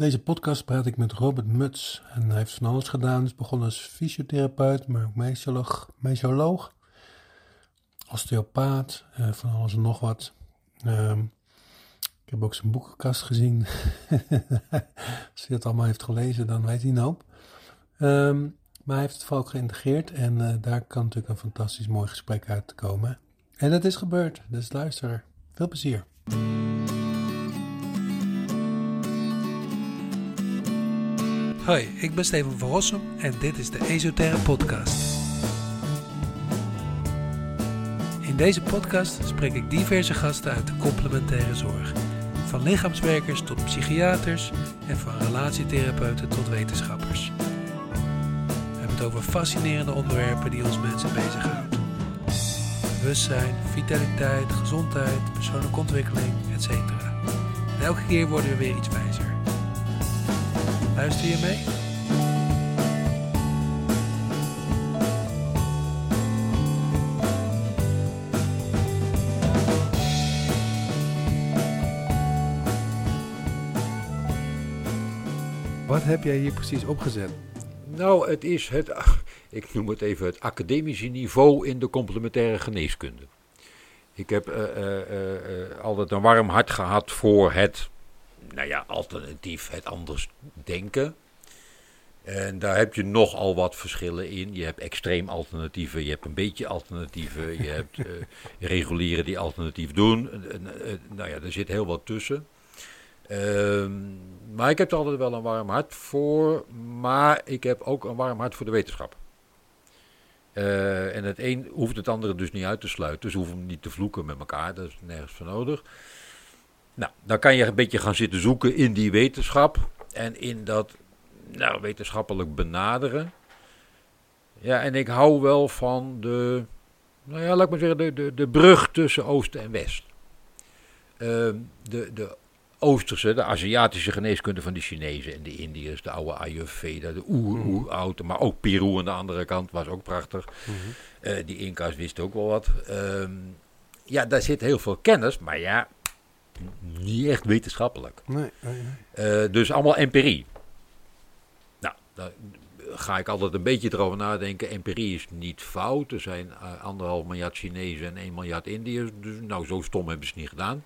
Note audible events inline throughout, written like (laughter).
deze podcast praat ik met Robert Muts. En hij heeft van alles gedaan. Hij is begonnen als fysiotherapeut, maar ook mesioloog, osteopaat, uh, van alles en nog wat. Ehm, ik heb ook zijn boekenkast gezien. (laughs) Als hij dat allemaal heeft gelezen, dan weet hij een hoop. Ehm, maar hij heeft het vooral geïntegreerd en uh, daar kan natuurlijk een fantastisch mooi gesprek uit komen. En dat is gebeurd, dus luister. Veel plezier. Hoi, ik ben Steven van Rossum en dit is de Esoterre Podcast. In deze podcast spreek ik diverse gasten uit de complementaire zorg. Van lichaamswerkers tot psychiaters en van relatietherapeuten tot wetenschappers. We hebben het over fascinerende onderwerpen die ons mensen bezighouden. Bewustzijn, vitaliteit, gezondheid, persoonlijke ontwikkeling, etc. En elke keer worden we weer iets wijzer. Luister je mee? Wat heb jij hier precies opgezet? Nou, het is het, (laughs) ik noem het even het academische niveau in de complementaire geneeskunde. Ik heb uh, uh, uh, altijd een warm hart gehad voor het, nou ja, alternatief, het anders denken. En daar heb je nogal wat verschillen in. Je hebt extreem alternatieven, je hebt een beetje alternatieven, je (laughs) hebt regulieren die alternatief doen. nou ja, er zit heel wat tussen. Ehm, maar ik heb er altijd wel een warm hart voor. Maar ik heb ook een warm hart voor de wetenschap. En het een hoeft het andere dus niet uit te sluiten. Dus hoeven niet te vloeken met elkaar. Dat is nergens voor nodig. Nou, dan kan je een beetje gaan zitten zoeken in die wetenschap. En in dat nou, wetenschappelijk benaderen. Ja, en ik hou wel van de. Nou ja, laat ik maar zeggen, de, de, de brug tussen Oost en West. Uh, de, de Oosterse, de Aziatische geneeskunde van de Chinezen en de Indiërs, de oude Ayurveda, de oer-oer-oude, maar ook Peru aan de andere kant was ook prachtig. Mm -hmm. die Inca's wisten ook wel wat. Uh, ja, daar zit heel veel kennis, maar ja, niet echt wetenschappelijk. Nee, nee, nee. Uh, dus allemaal empirie. Nou, daar ga ik altijd een beetje erover nadenken. Empirie is niet fout. Er zijn uh, anderhalf miljard Chinezen en 1 miljard Indiërs. Dus nou, zo stom hebben ze het niet gedaan.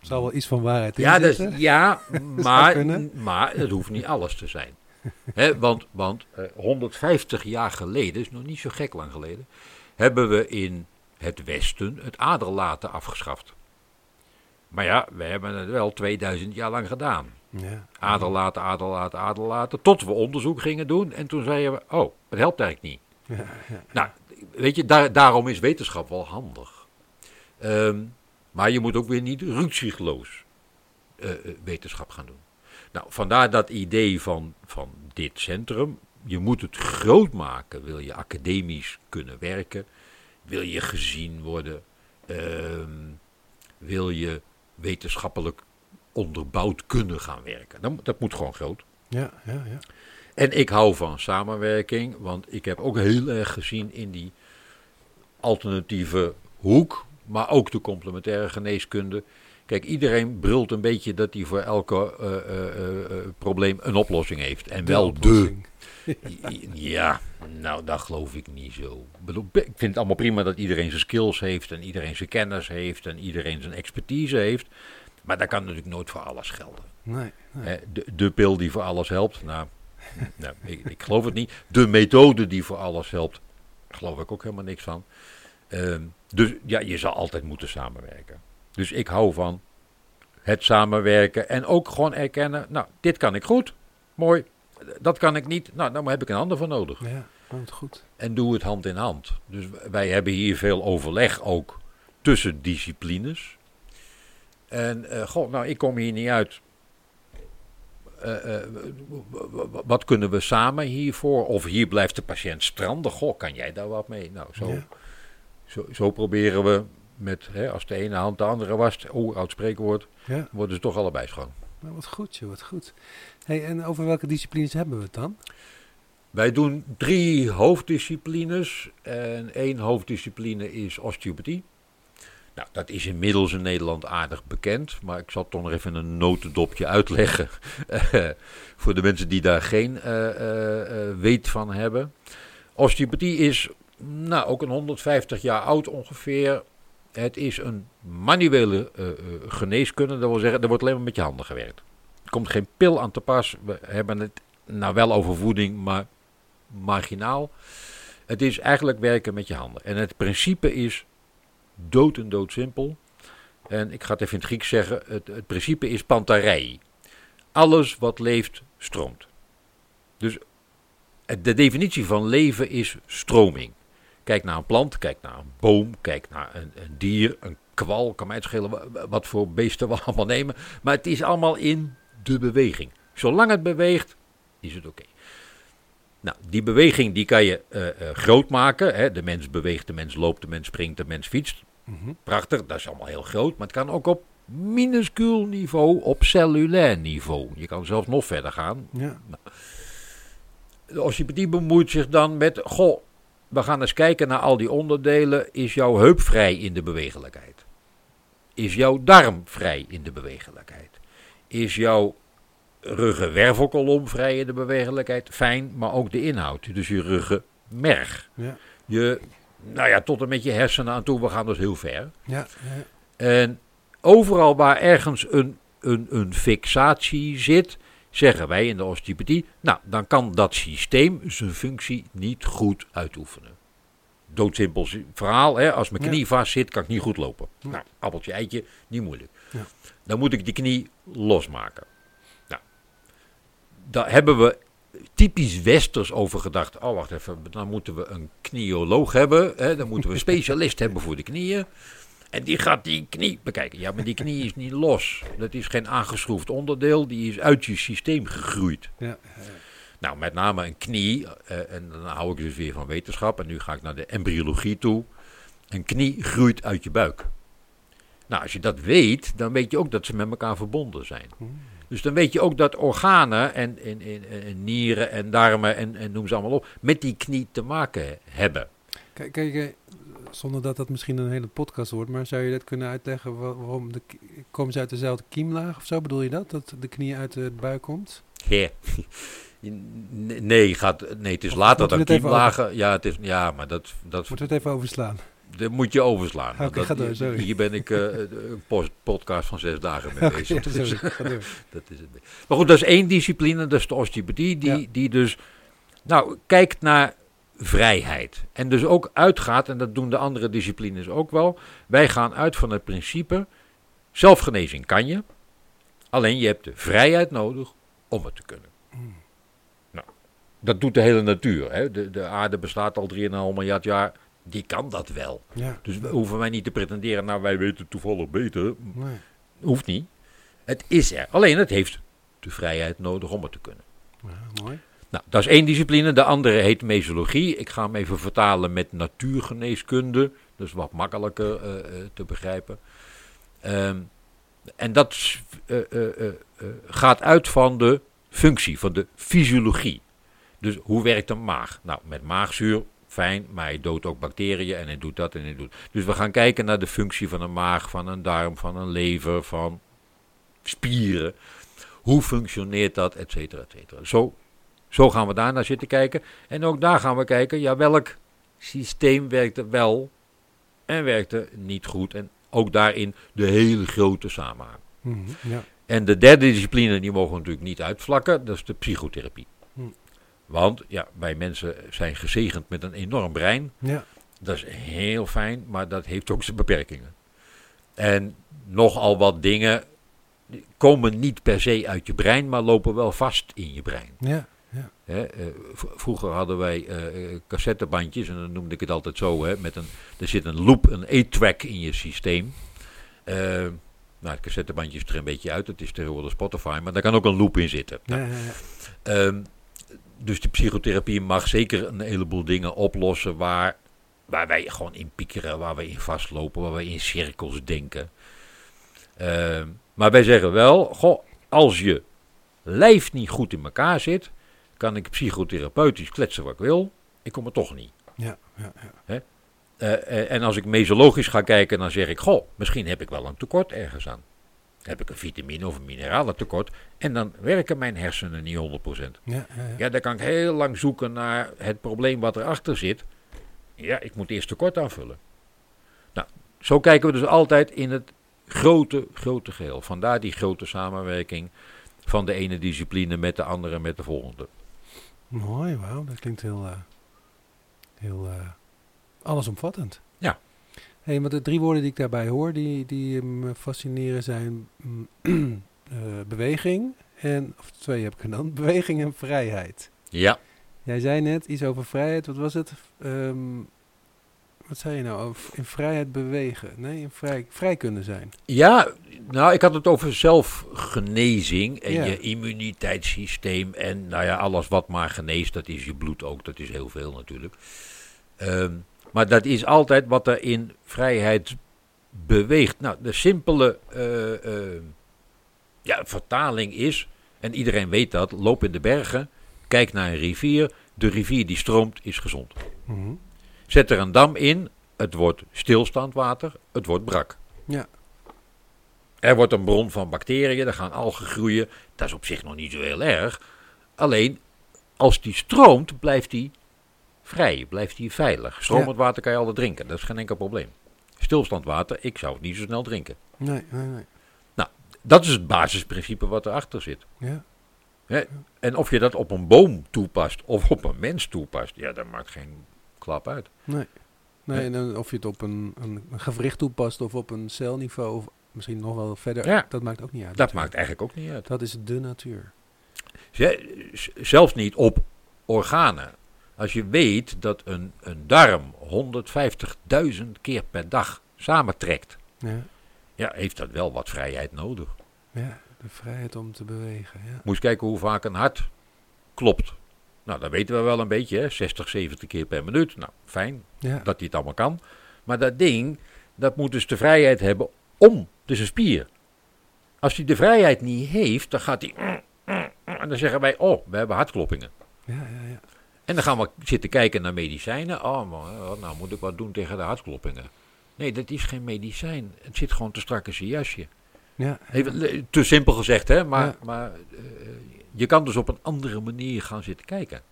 Er zal wel iets van waarheid in ja. (laughs) Dus, ja, maar, maar het hoeft niet alles te zijn. He, want want uh, 150 jaar geleden, is nog niet zo gek lang geleden, hebben we in het Westen het aderlaten afgeschaft. Maar ja, we hebben het wel 2000 jaar lang gedaan. Ja. Aderlaten, aderlaten, aderlaten. Tot we onderzoek gingen doen. En toen zeiden we, oh, het helpt eigenlijk niet. Ja, ja, nou, weet je, daar, daarom is wetenschap wel handig. Um, maar je moet ook weer niet rukzichtloos uh, wetenschap gaan doen. Nou, vandaar dat idee van, van dit centrum. Je moet het groot maken. Wil je academisch kunnen werken? Wil je gezien worden? Uh, wil je wetenschappelijk onderbouwd kunnen gaan werken? Dan, dat moet gewoon groot. Ja, ja, ja. En ik hou van samenwerking, want ik heb ook heel erg gezien in die alternatieve hoek maar ook de complementaire geneeskunde. Kijk, iedereen brult een beetje dat hij voor elke uh, uh, uh, probleem een oplossing heeft. En De wel oplossing. de. (laughs) ja, nou, dat geloof ik niet zo. Ik, vind het allemaal prima dat iedereen zijn skills heeft en iedereen zijn kennis heeft en iedereen zijn expertise heeft. Maar dat kan natuurlijk nooit voor alles gelden. Nee, nee. De, de pil die voor alles helpt, nou, (laughs) nou ik, ik geloof het niet. De methode die voor alles helpt, geloof ik ook helemaal niks van. Uh, dus ja, je zal altijd moeten samenwerken. Dus ik hou van het samenwerken en ook gewoon erkennen, nou, dit kan ik goed, mooi, dat kan ik niet, nou, daar heb ik een ander voor nodig. Ja, komt goed. En doe het hand in hand. Dus wij hebben hier veel overleg ook tussen disciplines. En uh, god, nou, ik kom hier niet uit. Uh, uh, wat kunnen we samen hiervoor? Of hier blijft de patiënt stranden. Goh, kan jij daar wat mee? Nou, zo. Ja. Zo, zo, proberen we met, hè, als de ene hand de andere wast, oh, oud spreekwoord, Ja. worden ze toch allebei schoon. Nou, wat goed, joh, wat goed. Hey, en over welke disciplines hebben we het dan? Wij doen drie hoofddisciplines en één hoofddiscipline is osteopathie. Nou, dat is inmiddels in Nederland aardig bekend, maar ik zal toch nog even een notendopje uitleggen (laughs) voor de mensen die daar geen eh, weet van hebben. Osteopathie is nou, ook een 150 jaar oud ongeveer. Het is een manuele geneeskunde, dat wil zeggen, er wordt alleen maar met je handen gewerkt. Er komt geen pil aan te pas. We hebben het nou wel over voeding, maar marginaal. Het is eigenlijk werken met je handen. En het principe is dood en dood simpel. En ik ga het even in het Grieks zeggen. Het, het principe is pantarei. Alles wat leeft, stroomt. Dus de definitie van leven is stroming. Kijk naar een plant, kijk naar een boom, kijk naar een, een dier, een kwal. Kan mij het schelen wat voor beesten we (laughs) allemaal nemen. Maar het is allemaal in de beweging. Zolang het beweegt, is het oké. Nou, die beweging die kan je uh, uh, groot maken. Hè. De mens beweegt, de mens loopt, de mens springt, de mens fietst. Mm Prachtig, dat is allemaal heel groot. Maar het kan ook op minuscuul niveau, op cellulair niveau. Je kan zelfs nog verder gaan. Ja. Nou, de osteopathie bemoeit zich dan met... Goh, we gaan eens kijken naar al die onderdelen. Is jouw heup vrij in de bewegelijkheid? Is jouw darm vrij in de bewegelijkheid? Is jouw ruggenwervelkolom vrij in de bewegelijkheid? Fijn, maar ook de inhoud. Dus je ruggenmerg. Ja. Je nou ja, tot en met je hersenen aan toe. We gaan dus heel ver. Ja, ja. En overal waar ergens een, een, een fixatie zit, zeggen wij in de osteopathie, nou, dan kan dat systeem zijn functie niet goed uitoefenen. Doodsimpel verhaal, hè? als mijn knie vast zit, kan ik niet goed lopen. Nou, appeltje, eitje, niet moeilijk. Ja. Dan moet ik die knie losmaken. Nou, daar hebben we typisch westers over gedacht. Oh, wacht even, dan moeten we een knioloog hebben. Hè, dan moeten we een (laughs) specialist hebben voor de knieën. En die gaat die knie bekijken. Ja, maar die knie is niet los. Dat is geen aangeschroefd onderdeel. Die is uit je systeem gegroeid. Ja, Nou, met name een knie. Eh, en dan hou ik dus weer van wetenschap. En nu ga ik naar de embryologie toe. Een knie groeit uit je buik. Nou, als je dat weet, dan weet je ook dat ze met elkaar verbonden zijn. Hmm. Dus dan weet je ook dat organen en, en, en, nieren en darmen en, en noem ze allemaal op, met die knie te maken hebben. Kijk, kijk, zonder dat dat misschien een hele podcast wordt, maar zou je dat kunnen uitleggen waarom de, komen ze uit dezelfde kiemlaag of zo? Bedoel je dat, dat de knie uit de buik komt? Ja. (laughs) Nee, gaat, nee, het is later dan kiemlagen. Ja, het is, ja, maar dat, dat... Moeten we het even overslaan? Dat moet je overslaan. Okay, dat, door, sorry. Hier ben ik uh, een podcast van zes dagen mee bezig. (laughs) Okay, dus, (laughs) dat is het. Maar goed, dat is één discipline, dat is de osteopathie, die, ja. die dus nou, kijkt naar vrijheid. En dus ook uitgaat, en dat doen de andere disciplines ook wel, wij gaan uit van het principe, zelfgenezing kan je, alleen je hebt de vrijheid nodig om het te kunnen. Hmm. Nou, dat doet de hele natuur. Hè? De, de aarde bestaat al 3,5 miljard jaar die kan dat wel. Ja. Dus we hoeven wij niet te pretenderen, nou wij weten toevallig beter. Nee. Hoeft niet. Het is er. Alleen het heeft de vrijheid nodig om het te kunnen. Ja, mooi. Nou, dat is één discipline. De andere heet mesologie. Ik ga hem even vertalen met natuurgeneeskunde. Dus wat makkelijker uh, uh, te begrijpen. Um, en dat uh, gaat uit van de functie, van de fysiologie. Dus hoe werkt een maag? Nou, met maagzuur fijn, maar hij doodt ook bacteriën en hij doet dat en hij doet. Dus we gaan kijken naar de functie van een maag, van een darm, van een lever, van spieren. Hoe functioneert dat, et cetera, et cetera. Zo, zo gaan we daar naar zitten kijken. En ook daar gaan we kijken, ja, welk systeem werkte wel en werkte niet goed. En ook daarin de hele grote samenhang. Mm ja. En de derde discipline, die mogen we natuurlijk niet uitvlakken, dat is de psychotherapie. Want ja, wij mensen zijn gezegend met een enorm brein. Ja. Dat is heel fijn, maar dat heeft ook zijn beperkingen. En nogal wat dingen komen niet per se uit je brein, maar lopen wel vast in je brein. Ja, ja. Hè, uh, vroeger hadden wij uh, cassettebandjes, en dan noemde ik het altijd zo, hè, met een, er zit een loop, een A-track in je systeem. Uh, nou, het cassettebandje is er een beetje uit, het is tegenwoordig Spotify, maar daar kan ook een loop in zitten. Nou, ja, ja. Um, dus de psychotherapie mag zeker een heleboel dingen oplossen waar, waar wij gewoon in piekeren, waar we in vastlopen, waar we in cirkels denken. Uh, maar wij zeggen wel, goh, als je lijf niet goed in elkaar zit, kan ik psychotherapeutisch kletsen wat ik wil, ik kom er toch niet. Ja, ja, ja. Eh, eh, en als ik mesologisch ga kijken, dan zeg ik, goh, misschien heb ik wel een tekort ergens aan. Heb ik een vitamine of een mineralentekort. En dan werken mijn hersenen niet 100%. Ja, ja, ja. Ja, dan kan ik heel lang zoeken naar het probleem wat erachter zit. Ja, ik moet eerst tekort aanvullen. Nou, zo kijken we dus altijd in het grote, grote geheel. Vandaar die grote samenwerking van de ene discipline met de andere met de volgende. Mooi, wauw. Dat klinkt heel, eh, heel eh, allesomvattend. Ja. Hey, maar de drie woorden die ik daarbij hoor, die, die me fascineren zijn mm, (clears throat) eh, beweging en, of twee heb ik genoemd, (laughs) beweging en vrijheid. Ja, Jij zei net iets over vrijheid, wat was het? Ehm, wat zei je nou? Over in vrijheid bewegen. Nee, in vrij, vrij kunnen zijn. ja nou, ik had het over zelfgenezing en Ja. je immuniteitssysteem. En nou ja, alles wat maar geneest, dat is je bloed ook. Dat is heel veel natuurlijk. Ehm, maar dat is altijd wat er in vrijheid beweegt. Nou, de simpele eh, eh, ja, vertaling is, en iedereen weet dat, loop in de bergen, kijk naar een rivier. De rivier die stroomt is gezond. Mhm. Zet er een dam in, het wordt stilstaand water, het wordt brak. Ja. Er wordt een bron van bacteriën, er gaan algen groeien. Dat is op zich nog niet zo heel erg. Alleen, als die stroomt, blijft die vrij, blijft die veilig. Stromend water kan je altijd drinken, dat is geen enkel probleem. Stilstand water, ik zou het niet zo snel drinken. Nee, nee, nee. Dat is het basisprincipe wat erachter zit. Ja. En of je dat op een boom toepast of op een mens toepast, ja, dat maakt geen klap uit. Nee. Nee, en dan of je het op een, een, gewricht toepast of op een celniveau of misschien nog wel verder, Ja. dat maakt ook niet uit. Dat natuurlijk. maakt eigenlijk ook niet uit. Dat is de natuur. Zelfs niet op organen. Als je weet dat een, een darm 150.000 keer per dag samentrekt, Ja. ja, heeft dat wel wat vrijheid nodig. ja, de vrijheid om te bewegen. Ja. Moet kijken hoe vaak een hart klopt. Nou, dat weten we wel een beetje, hè? 60, 70 keer per minuut. Nou, fijn Ja. dat hij het allemaal kan. Maar dat ding, dat moet dus de vrijheid hebben om. Is een spier. Als hij de vrijheid niet heeft, dan gaat hij... En dan zeggen wij, oh, we hebben hartkloppingen. Ja, ja, ja. En dan gaan we zitten kijken naar medicijnen. Oh, eh, nou moet ik wat doen tegen de hartkloppingen. Nee, dat is geen medicijn. Het zit gewoon te strak in zijn jasje. ja. Even, le- te simpel gezegd, hè? Maar, Ja. maar eh, je kan dus op een andere manier gaan zitten kijken.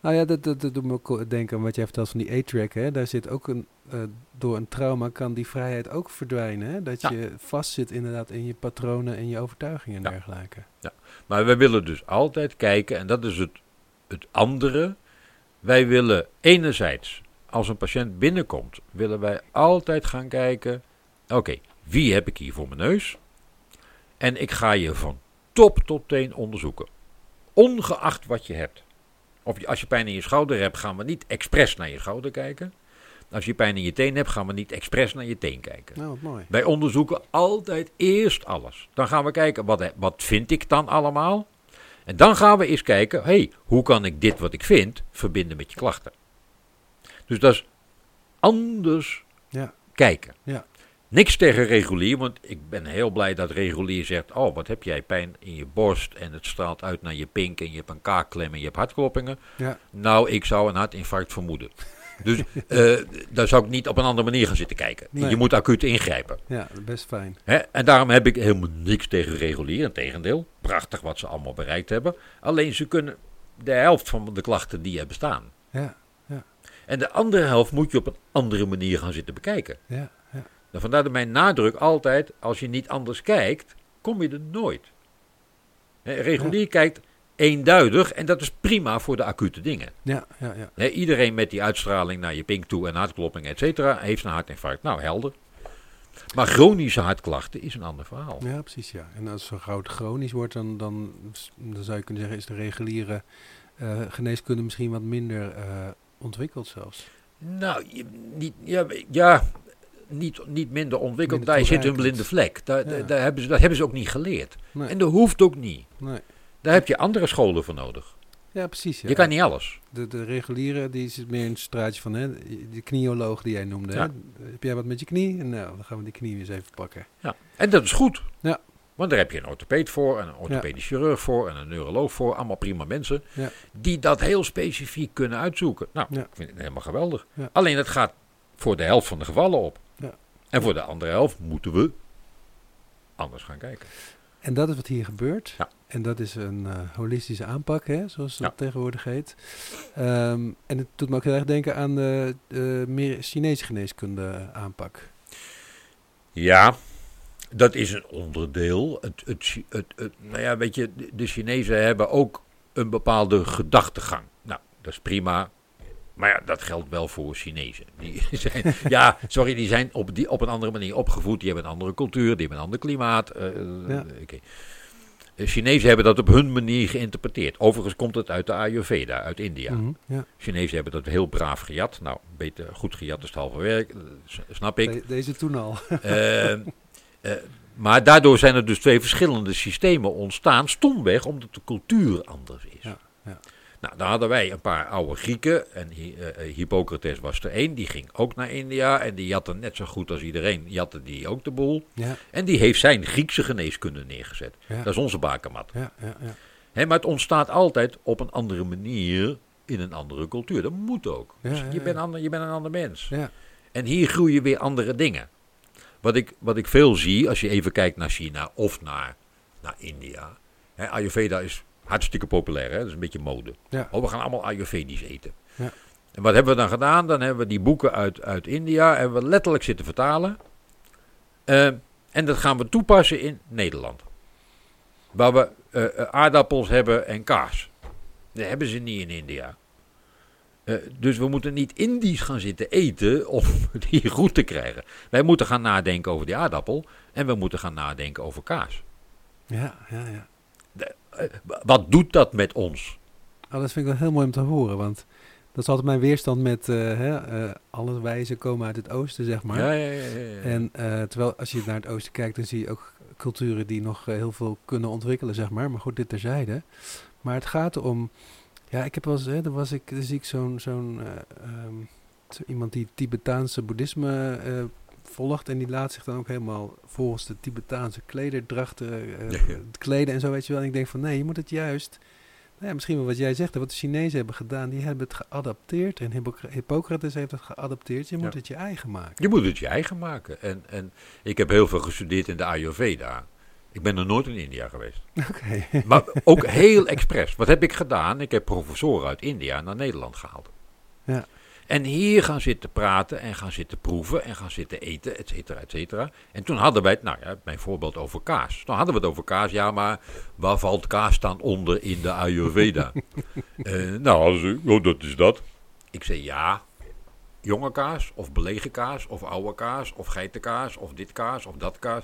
Nou ja, dat, dat, dat doet me ook denken aan wat jij vertelt van die A-track. Daar zit ook een, eh, door een trauma kan die vrijheid ook verdwijnen. Hè? Dat Ja. je vastzit inderdaad in je patronen en je overtuigingen en Ja. dergelijke. Maar we willen dus altijd kijken, en dat is het, het andere. Wij willen enerzijds, als een patiënt binnenkomt, willen wij altijd gaan kijken. Oké, wie heb ik hier voor mijn neus? En ik ga je van top tot teen onderzoeken. Ongeacht wat je hebt. Of je, als je pijn in je schouder hebt, gaan we niet expres naar je schouder kijken. Als je pijn in je teen hebt, gaan we niet expres naar je teen kijken. Nou, mooi. Wij onderzoeken altijd eerst alles. Dan gaan we kijken, wat, wat vind ik dan allemaal? En dan gaan we eens kijken, hey, hoe kan ik dit wat ik vind verbinden met je klachten? Dus dat is anders Ja. kijken. Ja. Niks tegen regulier, want ik ben heel blij dat regulier zegt, oh, wat heb jij pijn in je borst en het straalt uit naar je pink en je hebt een kaakklem en je hebt hartkloppingen. Ja. Nou, ik zou een hartinfarct vermoeden. Dus (laughs) eh daar zou ik niet op een andere manier gaan zitten kijken. Nee. Je moet acuut ingrijpen. ja, best fijn. Hè? En daarom heb ik helemaal niks tegen regulier. Integendeel, prachtig wat ze allemaal bereikt hebben. Alleen ze kunnen de helft van de klachten die er bestaan. Ja, En de andere helft moet je op een andere manier gaan zitten bekijken. ja, ja. Vandaar dat mijn nadruk altijd, als je niet anders kijkt, kom je er nooit. Hè, regulier kijkt eenduidig en dat is prima voor de acute dingen. Ja, ja, ja. Iedereen met die uitstraling naar je pink toe en hartklopping, et cetera, heeft een hartinfarct. Nou, helder. Maar chronische hartklachten is een ander verhaal. Ja, precies, ja. En als zo gauw chronisch wordt, dan, dan, dan zou je kunnen zeggen, is de reguliere eh, geneeskunde misschien wat minder eh, ontwikkeld zelfs. Nou, je- niet, ja, ja niet, niet minder ontwikkeld. Minder daar zit hun blinde vlek. Daar, Ja. daar, hebben ze, dat hebben ze ook niet geleerd. Nee, En dat hoeft ook niet. nee. Daar heb je andere scholen voor nodig. Ja, precies. Ja. Je kan niet alles. De, de reguliere, die zit meer het straatje van, hè, de knioloog die jij noemde. Ja. Heb jij wat met je knie? Nou, dan gaan we die knie eens even pakken. Ja. En dat is goed. Ja. Want daar heb je een orthopeed voor, en een orthopedisch chirurg voor en een neuroloog voor. Allemaal prima mensen. Die dat heel specifiek kunnen uitzoeken. Nou, ik vind het helemaal geweldig. Alleen het gaat voor de helft van de gevallen op. En voor de andere helft moeten we anders gaan kijken. En dat is wat hier gebeurt. Ja. En dat is een eh, holistische aanpak, hè, zoals dat Ja. tegenwoordig heet. Ehm, en het doet me ook heel erg denken aan de, de meer Chinese geneeskunde aanpak. Ja, dat is een onderdeel. Het, het, het, het- nou ja, weet je, de- de Chinezen hebben ook een bepaalde gedachtegang. Nou, dat is prima. Maar ja, dat geldt wel voor Chinezen. Die (laughs) zijn, ja, sorry, die zijn op, die, op een andere manier opgevoed. Die hebben een andere cultuur, die hebben een ander klimaat. Ja. De Chinezen hebben dat op hun manier geïnterpreteerd. Overigens komt het uit de Ayurveda, uit India. Mhm, ja. Chinezen hebben dat heel braaf gejat. Nou, beter, goed gejat is het halve werk, snap ik. De- deze toen al. (laughs) Eh, eh, maar daardoor zijn er dus twee verschillende systemen ontstaan. Stomweg omdat de cultuur anders is. Ja, ja. Nou, daar hadden wij een paar oude Grieken. En eh, eh, Hippocrates was er één. Die ging ook naar India. En die jatte net zo goed als iedereen. Jatte die ook de boel. ja, En die heeft zijn Griekse geneeskunde neergezet. ja, Dat is onze bakermat. ja, ja, ja. Hè, maar het ontstaat altijd op een andere manier in een andere cultuur. Dat moet ook. Dus je, bent ander, je bent een ander mens. ja. En hier groeien weer andere dingen. Wat ik, wat ik veel zie, als je even kijkt naar China of naar, naar India. Ayurveda is hartstikke populair, hè? dat is een beetje mode. Ja. Oh, we gaan allemaal Ayurvedisch eten. Ja. En wat hebben we dan gedaan? Dan hebben we die boeken uit, uit India hebben we letterlijk zitten vertalen. Eh, en dat gaan we toepassen in Nederland. Waar we eh, eh, aardappels hebben en kaas. Dat hebben ze niet in India. Dus we moeten niet Indisch gaan zitten eten om (laughs) die goed te krijgen. Wij moeten gaan nadenken over die aardappel en we moeten gaan nadenken over kaas. ja, ja, ja. Wat doet dat met ons? Oh, dat vind ik wel heel mooi om te horen, want dat is altijd mijn weerstand met eh, hè, eh, alle wijzen komen uit het oosten, zeg maar. Ja, ja, ja, ja, ja. En eh, terwijl als je naar het oosten kijkt, dan zie je ook culturen die nog heel veel kunnen ontwikkelen, zeg maar. Maar goed, dit terzijde. Maar het gaat om, ja, ik heb wel eens, hè, was ik, er zie ik zo'n, zo'n, eh, ehm, iemand die Tibetaanse boeddhisme volgt en die laat zich dan ook helemaal volgens de Tibetaanse klederdrachten eh, Ja, ja. kleden en zo, weet je wel. En ik denk van, nee, je moet het juist, nou ja, misschien wel wat jij zegt, wat de Chinezen hebben gedaan, die hebben het geadapteerd en Hippocra- Hippocrates heeft het geadapteerd. Je moet het je eigen maken. Je moet het je eigen maken. En, en ik heb heel veel gestudeerd in de Ayurveda. Ik ben er nooit in India geweest. (laughs) Oké. Maar ook heel expres. Wat heb ik gedaan? Ik heb professoren uit India naar Nederland gehaald. Ja. En hier gaan zitten praten en gaan zitten proeven en gaan zitten eten, et cetera, et cetera. En toen hadden wij het, nou ja, mijn voorbeeld over kaas. Toen hadden we het over kaas, ja, maar waar valt kaas dan onder in de Ayurveda? (laughs) Eh, nou, ze, oh, dat is dat. Ik zei ja, jonge kaas of belegen kaas of oude kaas of geitenkaas of dit kaas of dat kaas.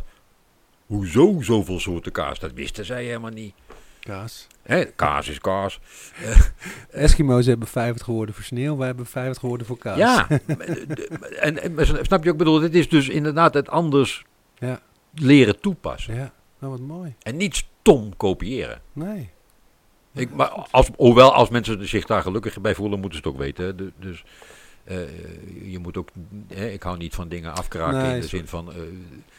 Hoezo zoveel soorten kaas? Dat wisten zij helemaal niet. Kaas. Hè, kaas is kaas. (laughs) Eskimo's hebben 50 woorden voor sneeuw, wij hebben 50 woorden voor kaas. Ja, (laughs) en, snap je ook, ik bedoel, het is dus inderdaad het anders Ja. leren toepassen. Ja, nou wat mooi. En niet stom kopiëren. Nee. Ik, maar als, hoewel, als mensen zich daar gelukkig bij voelen, moeten ze het ook weten. dus eh, je moet ook, hè, ik hou niet van dingen afkraken Nee, in de zin van, eh,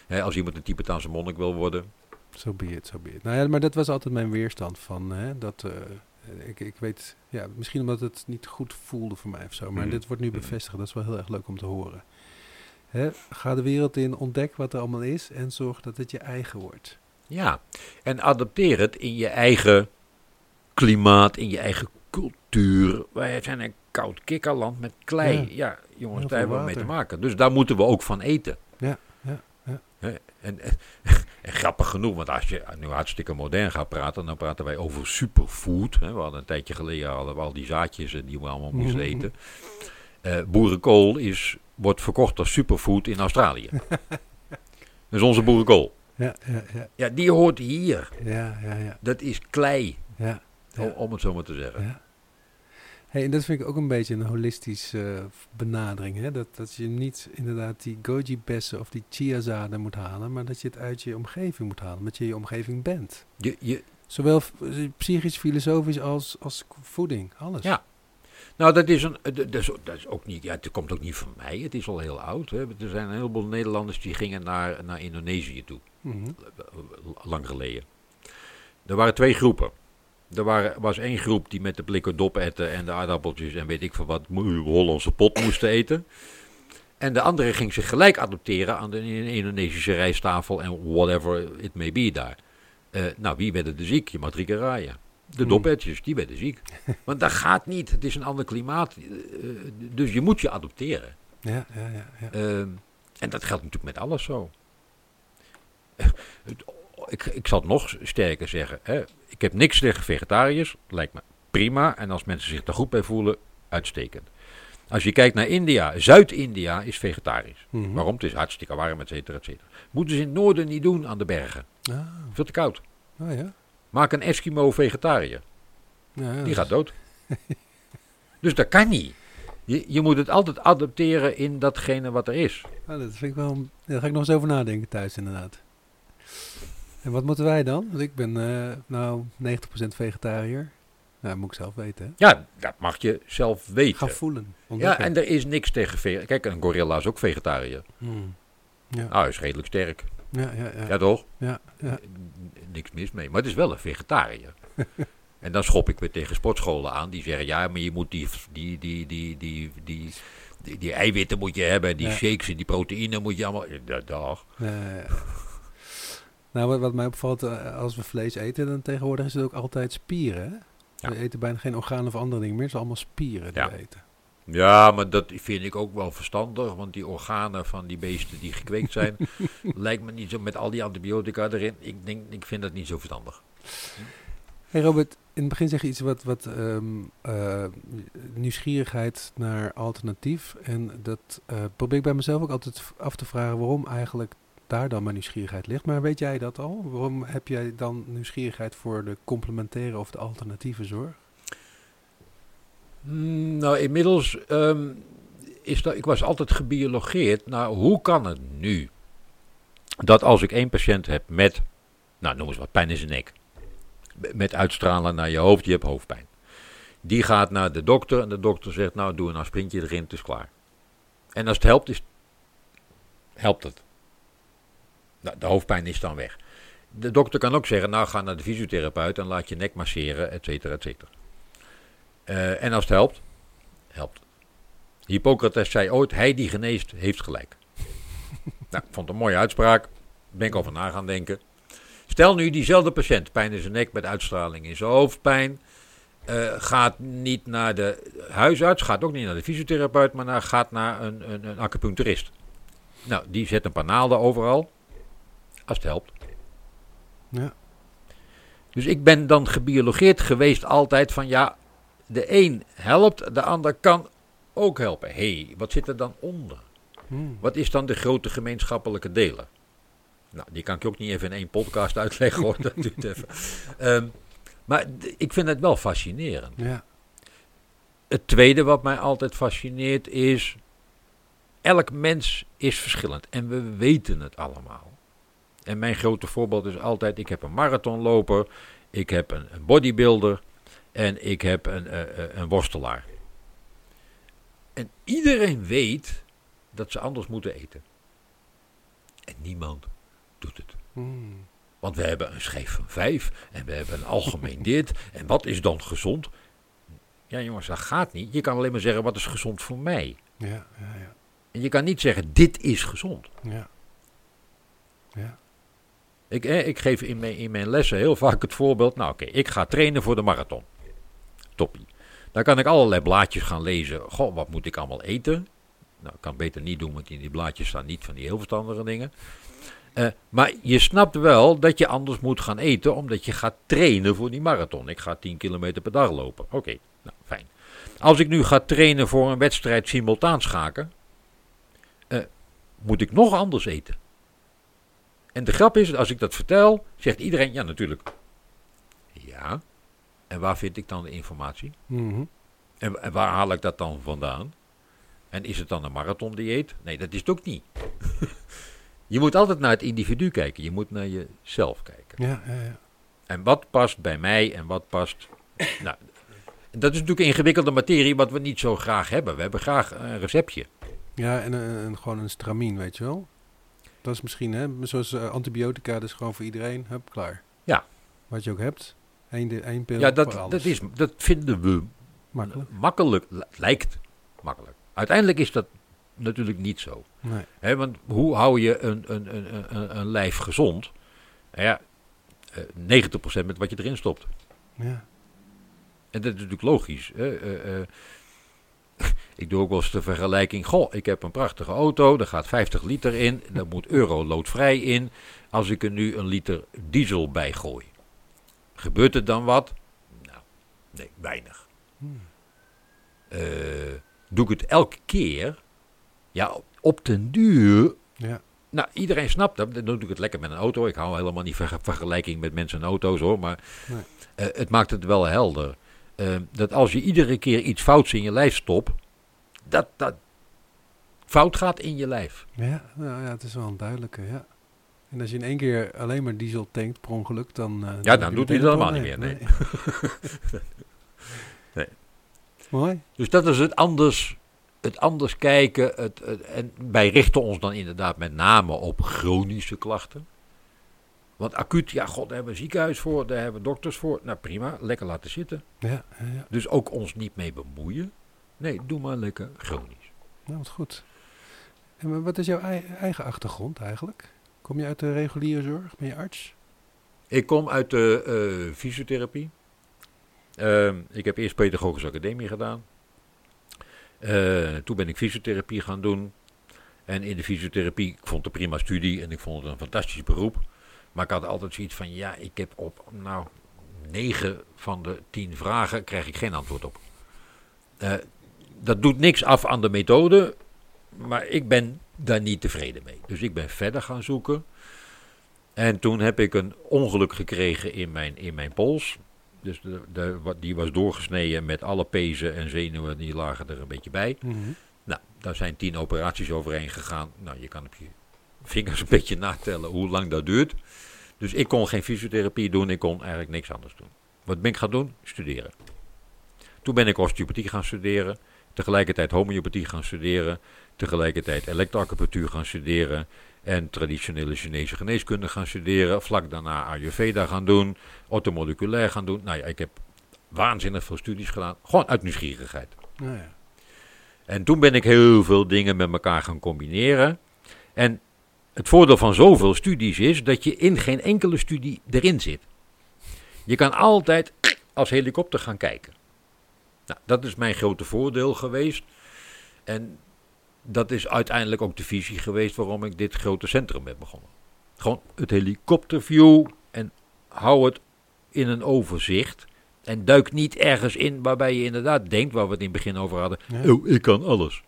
hè, als iemand een Tibetaanse monnik wil worden. Zo be it, zo be it. Nou ja, maar dat was altijd mijn weerstand van, hè, dat, eh, ik, ik weet, ja, misschien omdat het niet goed voelde voor mij of zo, maar Mhm. dit wordt nu Mhm. bevestigd, dat is wel heel erg leuk om te horen. Hè, ga de wereld in, ontdek wat er allemaal is en zorg dat het je eigen wordt. Ja, en adapteer het in je eigen klimaat, in je eigen cultuur. Wij zijn een koud kikkerland met klei. Ja. Ja, jongens, daar hebben we mee te maken. Dus daar moeten we ook van eten. Ja, ja, ja. En, en grappig genoeg, want als je nu hartstikke modern gaat praten, dan praten wij over superfood. Hè. We hadden een tijdje geleden hadden we al die zaadjes die we allemaal moesten Mhm. eten. Eh, boerenkool is, wordt verkocht als superfood in Australië. (laughs) Dat is onze boerenkool. Ja, ja, ja, Ja, die hoort hier. ja, ja, ja, Dat is klei, om, Ja. om het zo maar te zeggen. Hey, en dat vind ik ook een beetje een holistische eh, benadering. Hè? Dat, dat je niet inderdaad die goji-bessen of die chiazaden moet halen, maar dat je het uit je omgeving moet halen, omdat je je omgeving bent. Je, je, Zowel eh, psychisch, filosofisch als, als voeding, alles. Ja. Nou, dat is, een, dat, is, dat is ook niet, ja, het komt ook niet van mij. Het is al heel oud. Hè. Er zijn een heleboel Nederlanders die gingen naar, naar Indonesië toe, Mhm. lang geleden. Er waren twee groepen. Er waren, was één groep die met de blikken dop eten en de aardappeltjes en weet ik veel wat Hollandse pot moesten eten. En de andere ging zich gelijk adopteren aan de Indonesische rijsttafel en whatever it may be daar. Eh, nou, wie werden er ziek? Je mag drie keer raaien. De Hmm. doppertjes, die werden ziek. Want dat gaat niet. Het is een ander klimaat. Eh, dus je moet je adopteren. Ja, ja, ja. ja. Ehm, en dat geldt natuurlijk met alles zo. (laughs) Ik, ik zal het nog sterker zeggen. Hè. Ik heb niks tegen vegetariërs. Lijkt me prima. En als mensen zich daar goed bij voelen, uitstekend. Als je kijkt naar India, Zuid-India is vegetarisch. Mhm. Waarom? Het is hartstikke warm, et cetera, et cetera. Moeten ze in het noorden niet doen aan de bergen. Ah, Veel te koud. oh ja. Maak een Eskimo vegetariër. ja Die gaat dood. (laughs) dus dat kan niet. Je, je moet het altijd adapteren in datgene wat er is. Ah, dat vind ik wel. Daar ga ik nog eens over nadenken thuis, inderdaad. En wat moeten wij dan? Want ik ben eh, nou 90% vegetariër. Nou, moet ik zelf weten. Hè? Ja, dat mag je zelf weten. Ga voelen. Ja, en er is niks tegen vegetariër. Kijk, een gorilla is ook vegetariër. Hmm. Ja, Nou, hij is redelijk sterk. ja, ja, ja. Ja, toch? ja, ja. Niks mis mee. Maar het is wel een vegetariër. (laughs) en dan schop ik weer tegen sportscholen aan. Die zeggen, ja, maar je moet die, die, die, die, die, die, die, die eiwitten moet je hebben. Die shakes en die proteïne moet je allemaal... Dag. Ja, ja. Nou, wat, wat mij opvalt, eh, als we vlees eten, dan tegenwoordig is het ook altijd spieren. Hè? Ja. We eten bijna geen organen of andere dingen meer. Het is allemaal spieren die Ja. we eten. Ja, maar dat vind ik ook wel verstandig. Want die organen van die beesten die gekweekt zijn... (laughs) lijkt me niet zo met al die antibiotica erin. Ik, denk, ik vind dat niet zo verstandig. Hey Robert, in het begin zeg je iets wat, wat ehm, eh, nieuwsgierigheid naar alternatief. En dat eh, probeer ik bij mezelf ook altijd af te vragen waarom eigenlijk daar dan mijn nieuwsgierigheid ligt. Maar weet jij dat al? Waarom heb jij dan nieuwsgierigheid voor de complementaire of de alternatieve zorg? Mm, Nou, inmiddels ehm, is dat. Ik was altijd gebiologeerd. Nou, hoe kan het nu dat als ik één patiënt heb met, nou, noem eens wat, pijn in zijn nek, met uitstralen naar je hoofd, je hebt hoofdpijn. Die gaat naar de dokter en de dokter zegt, nou, doe een aspirintje erin, het is klaar. En als het helpt, is, helpt het. Nou, de hoofdpijn is dan weg. De dokter kan ook zeggen, nou, ga naar de fysiotherapeut en laat je nek masseren, et cetera, et cetera. Eh, en als het helpt, helpt. Hippocrates zei ooit, hij die geneest, heeft gelijk. (laughs) nou, vond het een mooie uitspraak. Ben ik over na gaan denken. Stel nu diezelfde patiënt, pijn in zijn nek met uitstraling in zijn hoofdpijn. eh, gaat niet naar de huisarts, gaat ook niet naar de fysiotherapeut, maar naar, gaat naar een, een, een acupuncturist. Nou, die zet een paar naalden overal. Als het helpt. Ja. Dus ik ben dan gebiologeerd geweest altijd van ja, de een helpt, de ander kan ook helpen. Hé, hey, wat zit er dan onder? Hmm. Wat is dan de grote gemeenschappelijke deler? Nou, die kan ik ook niet even in één podcast (laughs) uitleggen hoor, dat duurt even. Ehm, maar ik vind het wel fascinerend. Ja. Het tweede wat mij altijd fascineert is, elk mens is verschillend en we weten het allemaal. En mijn grote voorbeeld is altijd, ik heb een marathonloper, ik heb een, een bodybuilder en ik heb een, eh, eh, een worstelaar. En iedereen weet dat ze anders moeten eten. En niemand doet het. Hmm. Want we hebben een schijf van vijf en we hebben een algemeen (laughs) dit. En wat is dan gezond? Ja jongens, dat gaat niet. Je kan alleen maar zeggen wat is gezond voor mij. Ja, ja, ja. En je kan niet zeggen dit is gezond. Ja. Ja. Ik, eh, ik geef in mijn, in mijn lessen heel vaak het voorbeeld. Nou oké, ik ga trainen voor de marathon. Toppie. Dan kan ik allerlei blaadjes gaan lezen. Goh, wat moet ik allemaal eten? Nou, ik kan het beter niet doen, want in die blaadjes staan niet van die heel verstandige dingen. Eh, maar je snapt wel dat je anders moet gaan eten, omdat je gaat trainen voor die marathon. Ik ga 10 kilometer per dag lopen. Oké, nou fijn. Als ik nu ga trainen voor een wedstrijd simultaan schaken, eh, moet ik nog anders eten. En de grap is, als ik dat vertel, zegt iedereen, ja natuurlijk. Ja, en waar vind ik dan de informatie? Mhm. En, en waar haal ik dat dan vandaan? En is het dan een marathondieet? Nee, dat is het ook niet. (laughs) je moet altijd naar het individu kijken. Je moet naar jezelf kijken. Ja, ja, ja. En wat past bij mij en wat past... nou, dat is natuurlijk ingewikkelde materie wat we niet zo graag hebben. We hebben graag een receptje. Ja, en, en gewoon een stramien, weet je wel. Dat is misschien, hè, zoals eh, antibiotica, is gewoon voor iedereen, hup, klaar. Ja. Wat je ook hebt, één, één pil Ja, voor dat, alles. dat, is, dat vinden we Makkelijk. makkelijk. li- Lijkt makkelijk. Uiteindelijk is dat natuurlijk niet zo. Nee. Hè, want hoe hou je een, een, een, een, een lijf gezond? Nou ja, eh, 90% met wat je erin stopt. Ja. En dat is natuurlijk logisch. Hè? Eh, eh, (laughs) ik doe ook wel eens de vergelijking. Goh, ik heb een prachtige auto, daar gaat 50 liter in, daar moet euro loodvrij in. Als ik er nu een liter diesel bij gooi, gebeurt er dan wat? Nou, nee, weinig. Hmm. Eh, doe ik het elke keer? Ja, op den duur. Ja. Nou, iedereen snapt dat. Dan doe ik het lekker met een auto. Ik hou helemaal niet van vergelijking met mensen en auto's hoor. Maar Nee. eh, het maakt het wel helder. Eh, dat als je iedere keer iets fouts in je lijf stopt, dat dat fout gaat in je lijf. Ja, nou ja, het is wel een duidelijke, ja. En als je in één keer alleen maar diesel tankt per ongeluk, dan... eh, dan heb je doet hij een helemaal niet meer, (laughs) Nee. Mooi. Dus dat is het anders, het anders kijken. Het, het- en wij richten ons dan inderdaad met name op chronische klachten. Want acuut, ja, god, daar hebben we een ziekenhuis voor, daar hebben we dokters voor. Nou prima, lekker laten zitten. Ja, ja, ja. Dus ook ons niet mee bemoeien. Nee, doe maar lekker chronisch. Nou, wat goed. En wa- wat is jouw ei- eigen achtergrond eigenlijk? Kom je uit de reguliere zorg? Ben je arts? Ik kom uit de eh, fysiotherapie. Ehm, ik heb eerst pedagogische academie gedaan. Eh, toen ben ik fysiotherapie gaan doen. En in de fysiotherapie, ik vond het een prima studie en ik vond het een fantastisch beroep. Maar ik had altijd zoiets van, ja, ik heb op, nou, negen van de tien vragen krijg ik geen antwoord op. Eh, dat doet niks af aan de methode, maar ik ben daar niet tevreden mee. Dus ik ben verder gaan zoeken. En toen heb ik een ongeluk gekregen in mijn, in mijn pols. Dus de, de, die was doorgesneden met alle pezen en zenuwen, die lagen er een beetje bij. Mhm. Nou, daar zijn tien operaties overheen gegaan. Nou, je kan op je vingers een beetje natellen hoe lang dat duurt. Dus ik kon geen fysiotherapie doen, ik kon eigenlijk niks anders doen. Wat ben ik gaan doen? Studeren. Toen ben ik osteopathie gaan studeren, tegelijkertijd homeopathie gaan studeren, tegelijkertijd elektroacupunctuur gaan studeren en traditionele Chinese geneeskunde gaan studeren. Vlak daarna Ayurveda gaan doen, orthomoleculair gaan doen. Nou ja, ik heb waanzinnig veel studies gedaan, gewoon uit nieuwsgierigheid. Nou ja. En toen ben ik heel veel dingen met elkaar gaan combineren. En het voordeel van zoveel studies is dat je in geen enkele studie erin zit. Je kan altijd als helikopter gaan kijken. Nou, dat is mijn grote voordeel geweest. En dat is uiteindelijk ook de visie geweest waarom ik dit grote centrum ben begonnen. Gewoon het helikopterview en hou het in een overzicht. En duik niet ergens in waarbij je inderdaad denkt, waar we het in het begin over hadden, oh, ik kan alles.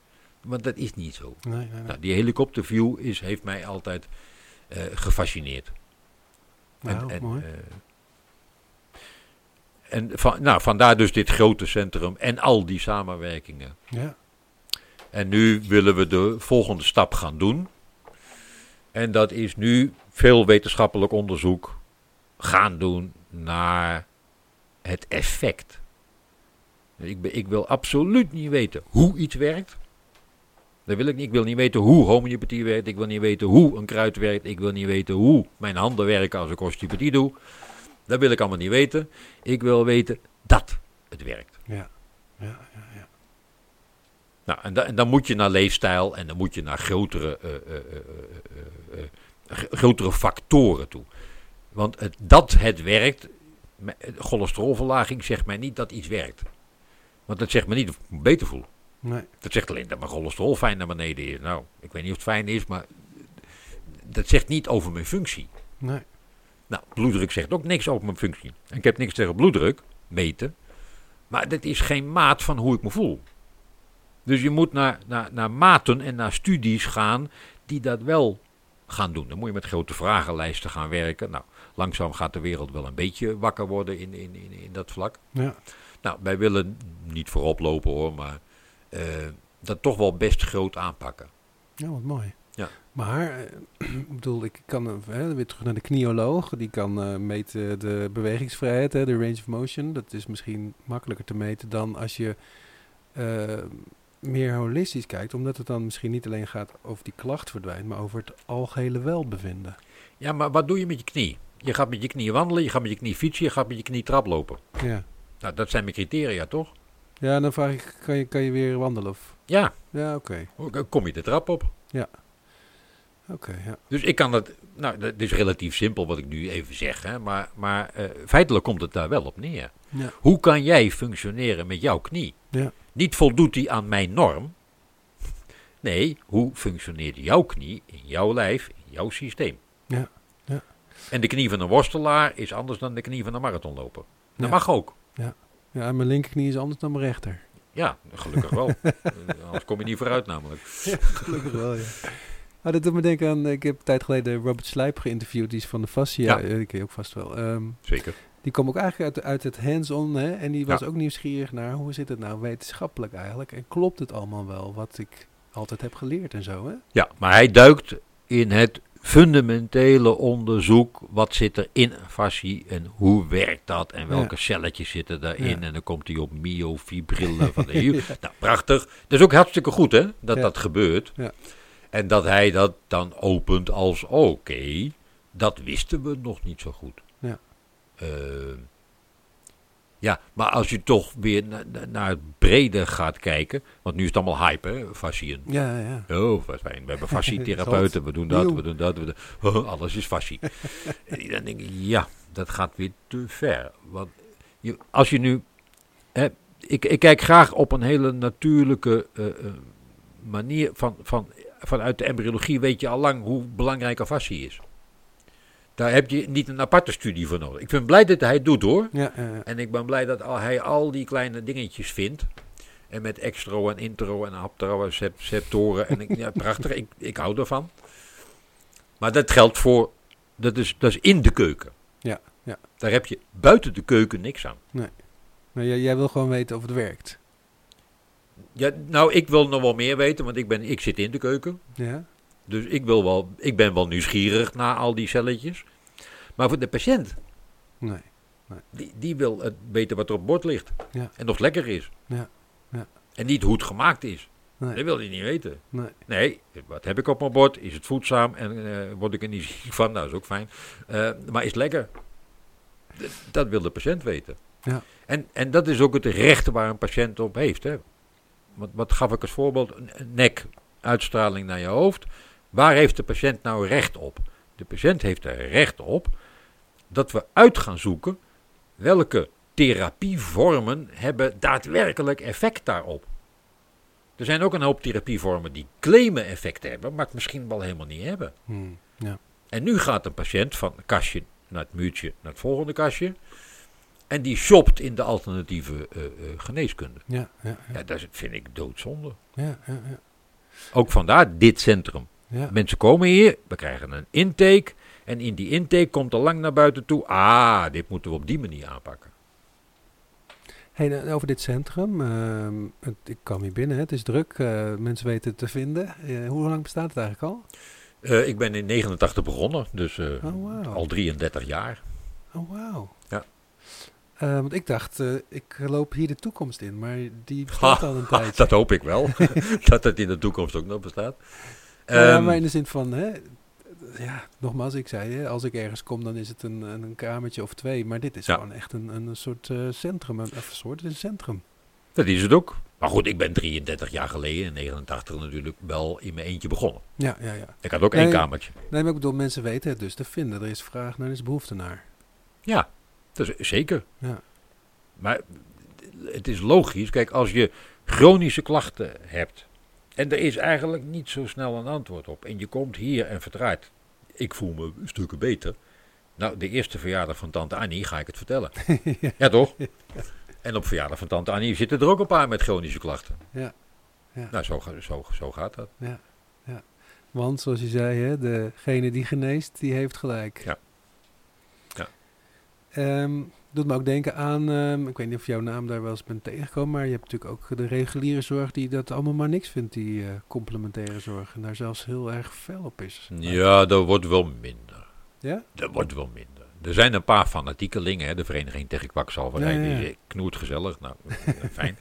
Want dat is niet zo. Nee, nee, nee. Nou, die helikopterview is, heeft mij altijd eh, gefascineerd. Nou, en, mooi. eh, en van, nou, vandaar dus dit grote centrum en al die samenwerkingen. ja. En nu willen we de volgende stap gaan doen. En dat is nu veel wetenschappelijk onderzoek gaan doen naar het effect. Ik, ik wil absoluut niet weten hoe iets werkt. Dat wil ik niet. Ik wil niet weten hoe homeopathie werkt. Ik wil niet weten hoe een kruid werkt. Ik wil niet weten hoe mijn handen werken als ik osteopathie doe. Dat wil ik allemaal niet weten. Ik wil weten dat het werkt. Ja. Ja, ja, ja. Nou, en, da- en dan moet je naar leefstijl en dan moet je naar grotere, eh, eh, eh, grotere factoren toe. Want het, dat het werkt, cholesterolverlaging zegt mij niet dat iets werkt. Want dat zegt me niet of ik me beter voel. Nee. Dat zegt alleen dat mijn cholesterol fijn naar beneden is. Nou, ik weet niet of het fijn is, maar dat zegt niet over mijn functie. Nee. Nou, bloeddruk zegt ook niks over mijn functie. En ik heb niks tegen bloeddruk, meten. Maar dat is geen maat van hoe ik me voel. Dus je moet naar, naar, naar maten en naar studies gaan die dat wel gaan doen. Dan moet je met grote vragenlijsten gaan werken. Nou, langzaam gaat de wereld wel een beetje wakker worden in, in, in, in dat vlak. Ja. Nou, wij willen niet voorop lopen hoor, maar eh, dat toch wel best groot aanpakken. Ja, wat mooi. Ja. Maar, eh, (clears throat) ik bedoel, ik kan eh, hè, weer terug naar de knioloog. Die kan meten de bewegingsvrijheid, hè, de range of motion. Dat is misschien makkelijker te meten dan als je meer holistisch kijkt. Omdat het dan misschien niet alleen gaat over die klacht verdwijnt, maar over het algehele welbevinden. Ja, maar wat doe je met je knie? Je gaat met je knie wandelen, je gaat met je knie fietsen, je gaat met je knie traplopen. Ja. Nou, dat zijn mijn criteria, toch? Ja, dan vraag ik, kan je, kan je weer wandelen? Of? Ja, Ja, oké. dan kom je de trap op. Oké, ja. Dus ik kan dat, nou, dat is relatief simpel wat ik nu even zeg, hè, maar, maar eh, feitelijk komt het daar wel op neer. Ja. Hoe kan jij functioneren met jouw knie? Ja. Niet voldoet die aan mijn norm. Nee, hoe functioneert jouw knie in jouw lijf, in jouw systeem? Ja, ja. En de knie van een worstelaar is anders dan de knie van een marathonloper. Dat Ja. mag ook. Ja, en mijn linkerknie is anders dan mijn rechter. Ja, gelukkig wel. (laughs) Anders kom je niet vooruit namelijk. Gelukkig wel, ja. Maar dat doet me denken aan, ik heb een tijd geleden Robert Slijp geïnterviewd, die is van de Fascia, Ja. ja. die ken je ook vast wel. Ehm, Zeker. die kwam ook eigenlijk uit, uit het hands-on, hè, en die was Ja. ook nieuwsgierig naar, hoe zit het nou wetenschappelijk eigenlijk? En klopt het allemaal wel, wat ik altijd heb geleerd en zo, hè? Ja, maar hij duikt in het fundamentele onderzoek. Wat zit er in fascie en hoe werkt dat en welke celletjes zitten daarin. Ja. En dan komt hij op myofibrillen van de (laughs) hiel. Nou, prachtig. Dat is ook hartstikke goed hè, dat Ja. dat gebeurt. Ja. En dat hij dat dan opent als oké, dat wisten we nog niet zo goed. Ja. Eh, ja, maar als je toch weer na- na- naar het brede gaat kijken, want nu is het allemaal hype hè, fascien. Ja, ja. Oh, wat fijn. We hebben fascietherapeuten, we doen dat, we doen dat. We doen, oh, alles is fascie. (laughs) en dan denk ik, ja, dat gaat weer te ver. Want je, als je nu... Hè, ik, ik kijk graag op een hele natuurlijke eh, eh, manier. Van, van, vanuit de embryologie weet je al lang hoe belangrijk een fascie is. Daar heb je niet een aparte studie voor nodig. Ik ben blij dat hij het doet hoor. Ja, ja, ja. En ik ben blij dat al, hij al die kleine dingetjes vindt. En met extro en intro en aptero en sep- septoren. En ik, ja, prachtig, ik, ik hou ervan. Maar dat geldt voor, dat is, dat is in de keuken. Ja, ja. Daar heb je buiten de keuken niks aan. Maar jij, jij wil gewoon weten of het werkt. Ja, nou, ik wil nog wel meer weten, want ik, ben, ik zit in de keuken. Ja? Dus ik, wil wel, ik ben wel nieuwsgierig naar al die celletjes. Maar voor de patiënt, Nee. die, die wil het weten wat er op bord ligt. Ja. En of het lekker is. Ja, ja. En niet hoe het gemaakt is. Nee. Dat wil hij niet weten. Nee. Nee, wat heb ik op mijn bord? Is het voedzaam en eh, word ik er niet ziek van? Nou, dat is ook fijn. Eh, maar is het lekker? D- dat wil de patiënt weten. Ja. En, en dat is ook het recht waar een patiënt op heeft. Hè. Wat, wat gaf ik als voorbeeld? Nek, uitstraling naar je hoofd. Waar heeft de patiënt nou recht op? De patiënt heeft er recht op dat we uit gaan zoeken welke therapievormen hebben daadwerkelijk effect daarop. Er zijn ook een hoop therapievormen die claimen effect hebben, maar het misschien wel helemaal niet hebben. Hmm. Ja. En nu gaat een patiënt van een kastje naar het muurtje naar het volgende kastje. En die shopt in de alternatieve eh, eh, geneeskunde. Ja, ja, ja. Ja, dat vind ik doodzonde. Ja, ja, ja. Ook vandaar dit centrum. Ja. Mensen komen hier, we krijgen een intake. En in die intake komt er lang naar buiten toe. Ah, dit moeten we op die manier aanpakken. Hey, over dit centrum. ehm, het, ik kwam hier binnen, het is druk. eh, mensen weten het te vinden. Eh, hoe lang bestaat het eigenlijk al? Eh, ik ben in 89 begonnen, dus Oh, al 33 jaar. Oh, wauw. Ja. Want ik dacht, ik loop hier de toekomst in, maar die bestaat al een Ha, tijdje. dat hoop ik wel. (laughs) dat het in de toekomst ook nog bestaat. Ja, Ehm, maar in de zin van, hè, ja, nogmaals, ik zei, hè, als ik ergens kom, dan is het een, een, kamertje of twee. Maar dit is Ja. gewoon echt een, een soort eh, centrum. Een, of een soort, een centrum. Dat is het ook. Maar goed, ik ben 33 jaar geleden, in 89 natuurlijk, wel in mijn eentje begonnen. Ja, ja, ja. Ik had ook Nee, één kamertje. Nee, maar ik bedoel, mensen weten het dus te vinden. Er is vraag naar, er is behoefte naar. Ja, dat is zeker. Ja. Maar het is logisch. Kijk, als je chronische klachten hebt en er is eigenlijk niet zo snel een antwoord op en je komt hier en vertraait, ik voel me stukken beter. Nou, de eerste verjaardag van tante Annie ga ik het vertellen. (laughs) ja. toch? En op verjaardag van tante Annie zitten er ook een paar met chronische klachten. Ja. Ja. Nou, zo, zo, zo gaat dat. Ja, ja. Want zoals je zei, hè, degene die geneest, die heeft gelijk. Ja. Ja. Ehm, doet me ook denken aan, ehm, ik weet niet of jouw naam daar wel eens bent tegengekomen, maar je hebt natuurlijk ook de reguliere zorg die dat allemaal maar niks vindt, die eh, complementaire zorg. En daar zelfs heel erg fel op is. Ja, dat wordt wel minder. Ja? Dat wordt wel minder. Er zijn een paar fanatiekelingen, hè, de Vereniging tegen Kwakzalverij, Ja, ja, ja. die knoert gezellig. Nou, (laughs) eh, fijn.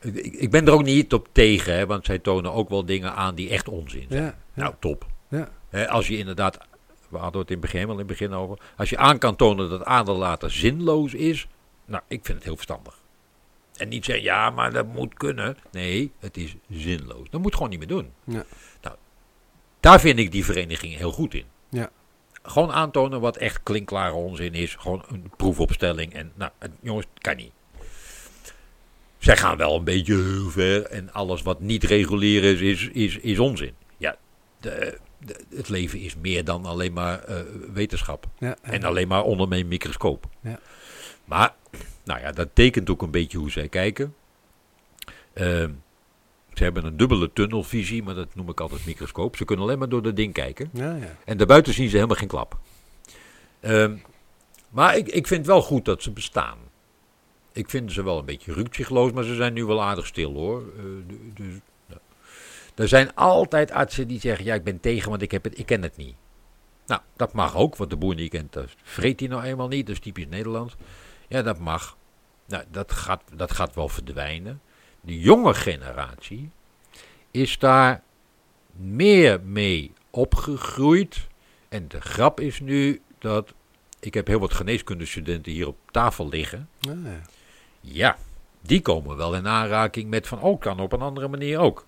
Ik, ik ben er ook niet op tegen, hè, want zij tonen ook wel dingen aan die echt onzin zijn. Nou, top. Ja. Hè, als je inderdaad, we hadden het in het begin wel in het begin over, als je aan kan tonen dat aderlaten zinloos is, nou, ik vind het heel verstandig. En niet zeggen, ja, maar dat moet kunnen. Nee, het is zinloos. Dat moet gewoon niet meer doen. Ja. Nou, daar vind ik die vereniging heel goed in. Ja. Gewoon aantonen wat echt klinkklare onzin is. Gewoon een proefopstelling. En nou, jongens, het kan niet. Zij gaan wel een beetje heel ver. En alles wat niet regulier is, is, is, is onzin. Ja, de, de- het leven is meer dan alleen maar eh, wetenschap. Ja, En alleen maar onder mijn microscoop. Ja. Maar, nou ja, dat tekent ook een beetje hoe zij kijken. Ehm, ze hebben een dubbele tunnelvisie, maar dat noem ik altijd microscoop. Ze kunnen alleen maar door dat ding kijken. ja, ja. En daarbuiten zien ze helemaal geen klap. Ehm, maar ik, ik vind wel goed dat ze bestaan. Ik vind ze wel een beetje rukzichtloos, maar ze zijn nu wel aardig stil hoor. Du- dus. Er zijn altijd artsen die zeggen, ja ik ben tegen, want ik, heb het, ik ken het niet. Nou, dat mag ook, want de boer die je kent, dat vreet hij nou eenmaal niet. Dat is typisch Nederlands. Ja, dat mag. Nou, dat gaat, dat gaat wel verdwijnen. De jonge generatie is daar meer mee opgegroeid. En de grap is nu dat ik heb heel wat geneeskundestudenten hier op tafel liggen. Ja, ja. Ja, die komen wel in aanraking met van, oh, kan op een andere manier ook.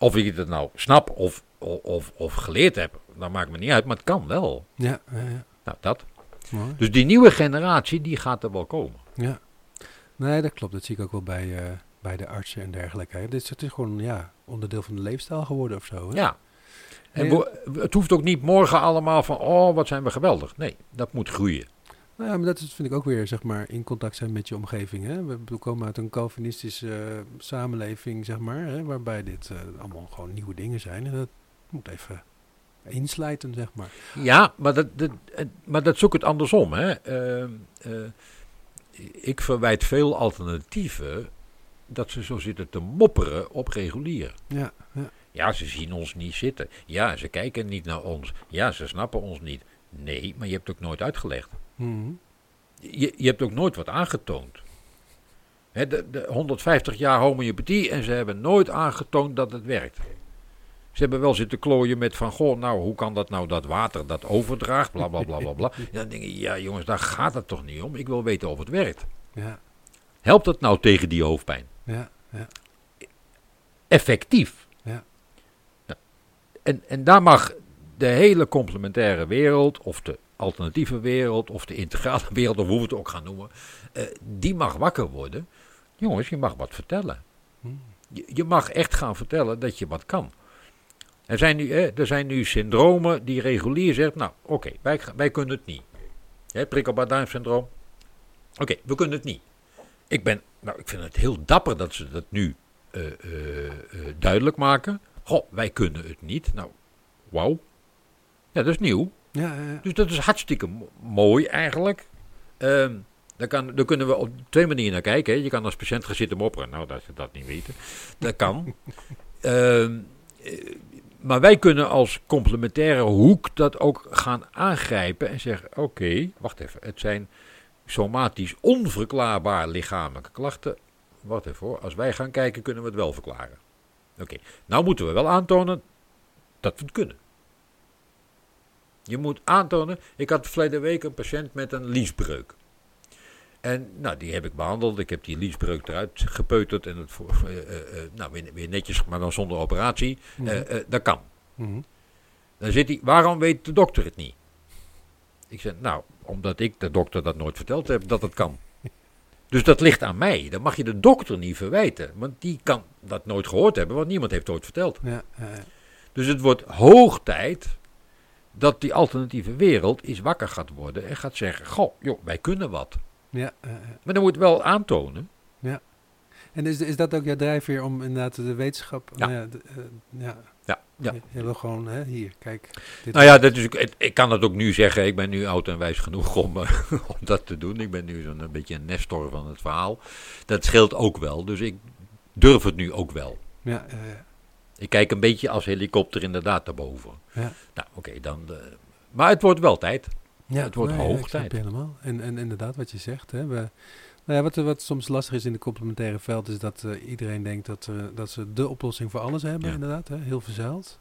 Of ik het nou snap of, of, of, geleerd heb, dat maakt me niet uit, maar het kan wel. Ja, ja, ja. Nou, dat. Mooi. Dus die nieuwe generatie, die gaat er wel komen. Ja. Nee, dat klopt. Dat zie ik ook wel bij, eh, bij de artsen en dergelijke. hè. Dit is, het is gewoon ja, onderdeel van de leefstijl geworden of zo. Hè? Ja. En het hoeft ook niet morgen allemaal van, oh, wat zijn we geweldig. Nee, dat moet groeien. Nou ja, maar dat is, vind ik ook weer, zeg maar, in contact zijn met je omgeving. Hè? We komen uit een Calvinistische eh, samenleving, zeg maar, hè? waarbij dit eh, allemaal gewoon nieuwe dingen zijn. En dat moet even inslijten, zeg maar. Ja, maar dat, dat, maar dat ook het andersom. Hè. Ehm, eh, ik verwijt veel alternatieven dat ze zo zitten te mopperen op regulier. Ja, ja. Ja, ze zien ons niet zitten. Ja, ze kijken niet naar ons. Ja, ze snappen ons niet. Nee, maar je hebt het ook nooit uitgelegd. Je, je hebt ook nooit wat aangetoond. De, de 150 jaar homeopathie en ze hebben nooit aangetoond dat het werkt. Ze hebben wel zitten klooien met van, goh, nou, hoe kan dat nou dat water dat overdraagt, bla bla bla bla bla. Ja, (laughs) dan denk ik, ja jongens, daar gaat het toch niet om. Ik wil weten of het werkt. ja, Helpt het nou tegen die hoofdpijn? ja, ja. Effectief. Ja. Nou, en, en daar mag de hele complementaire wereld, of de alternatieve wereld, of de integrale (laughs) wereld, of hoe we het ook gaan noemen, eh, die mag wakker worden. Jongens, je mag wat vertellen. Je, je mag echt gaan vertellen dat je wat kan. Er zijn nu, er zijn nu syndromen die regulier zegt, nou oké, wij, wij kunnen het niet. Hè, prikkelbaar. Oké, we kunnen het niet. Ik, ben, nou, ik vind het heel dapper dat ze dat nu eh, eh, duidelijk maken. Goh, wij kunnen het niet. Nou, wauw. Ja, dat is nieuw. Ja, ja. Dus dat is hartstikke mo- mooi eigenlijk. Ehm daar, kan, daar kunnen we op twee manieren naar kijken. Hè. Je kan als patiënt gaan zitten mopperen. Nou, dat ze dat niet weten. Dat kan. (laughs) Ehm, eh, maar wij kunnen als complementaire hoek dat ook gaan aangrijpen en zeggen: oké, wacht even. Het zijn somatisch onverklaarbaar lichamelijke klachten. Wacht even hoor. Als wij gaan kijken, kunnen we het wel verklaren. Oké, nou moeten we wel aantonen dat we het kunnen. Je moet aantonen. Ik had verleden week een patiënt met een liesbreuk. En nou, die heb ik behandeld. Ik heb die liesbreuk eruit gepeuterd. En het voor, eh, eh, eh, nou, weer, weer netjes, maar dan zonder operatie. Mhm. Dat kan. Mhm. Dan zit hij, waarom weet de dokter het niet? Ik zeg, nou, omdat ik de dokter dat nooit verteld heb dat het kan. (laughs) Dus dat ligt aan mij. Dan mag je de dokter niet verwijten. Want die kan dat nooit gehoord hebben, want niemand heeft het ooit verteld. Ja, ja, ja. Dus het wordt hoog tijd dat die alternatieve wereld eens wakker gaat worden en gaat zeggen: Goh, joh, wij kunnen wat. ja, ja, ja. Maar dan moet je het wel aantonen. En is, is dat ook jouw drijfveer om inderdaad de wetenschap... Ja. Nou ja, de- eh, ja, Ja, ja. Je, je wil gewoon, hè, hier, kijk. Dit Nou ja, dat is, ik, ik kan het ook nu zeggen. Ik ben nu oud en wijs genoeg om, eh, (laughs) om dat te doen. Ik ben nu zo'n een beetje een nestor van het verhaal. Dat scheelt ook wel. Dus ik durf het nu ook wel. Ja, ja, ja. Ik kijk een beetje als helikopter inderdaad daarboven. Ja. Nou, oké, dan. eh, maar het wordt wel tijd. Ja, Het wordt nee, hoog tijd. helemaal. En, en inderdaad, wat je zegt. Hè, we, nou ja, wat, wat soms lastig is in de complementaire veld, is dat eh, iedereen denkt dat, eh, dat ze de oplossing voor alles hebben, Ja. inderdaad. Hè, heel verzeild.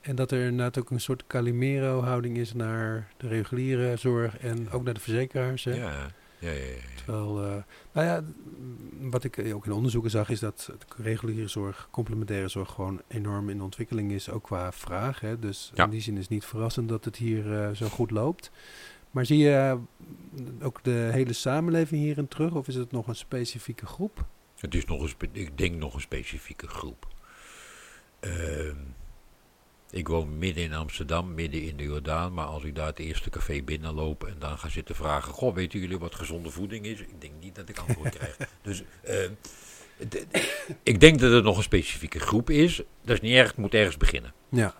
En dat er inderdaad ook een soort Calimero-houding is naar de reguliere zorg en ook naar de verzekeraars. Hè. Ja. Ja, ja, ja. Terwijl, eh, nou ja, wat ik eh, ook in onderzoeken zag, is dat de reguliere zorg, complementaire zorg, gewoon enorm in ontwikkeling is, ook qua vraag. Hè. Dus Ja. in die zin is het niet verrassend dat het hier eh, zo goed loopt. Maar zie je ook de hele samenleving hierin terug, of is het nog een specifieke groep? Het is nog een, ik denk nog een specifieke groep. Ehm, ik woon midden in Amsterdam, midden in de Jordaan. Maar als ik daar het eerste café binnenloop en dan ga zitten vragen... Goh, weten jullie wat gezonde voeding is? Ik denk niet dat ik antwoord krijg. (laughs) Dus ehm, ik denk dat het nog een specifieke groep is. Dat is niet erg, het moet ergens beginnen. Ja,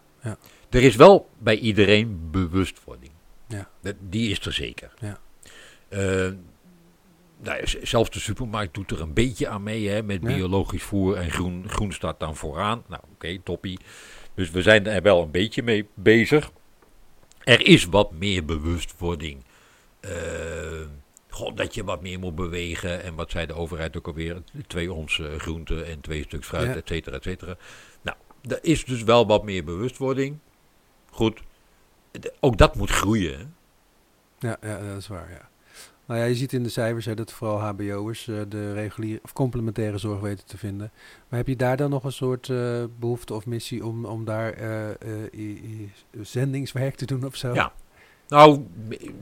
Er is wel bij iedereen bewustwording. Ja. Dat, die is er zeker. Ja. Eh, nou, ja, zelfs de supermarkt doet er een beetje aan mee, hè, met Ja. biologisch voer en groen, groen staat dan vooraan. Nou, oké, toppie. Dus we zijn er wel een beetje mee bezig. Er is wat meer bewustwording. Eh, God, dat je wat meer moet bewegen. En wat zei de overheid ook alweer? Twee ons eh, groente en twee stuks fruit, Ja. et cetera, et cetera. Nou, er is dus wel wat meer bewustwording. Goed. Ook dat moet groeien. ja, ja, dat is waar, ja. Nou ja, je ziet in de cijfers hè, dat vooral hbo'ers eh, de reguliere of complementaire zorg weten te vinden. Maar heb je daar dan nog een soort eh, behoefte of missie om, om daar eh, zendingswerk te doen of zo? Ja. Nou,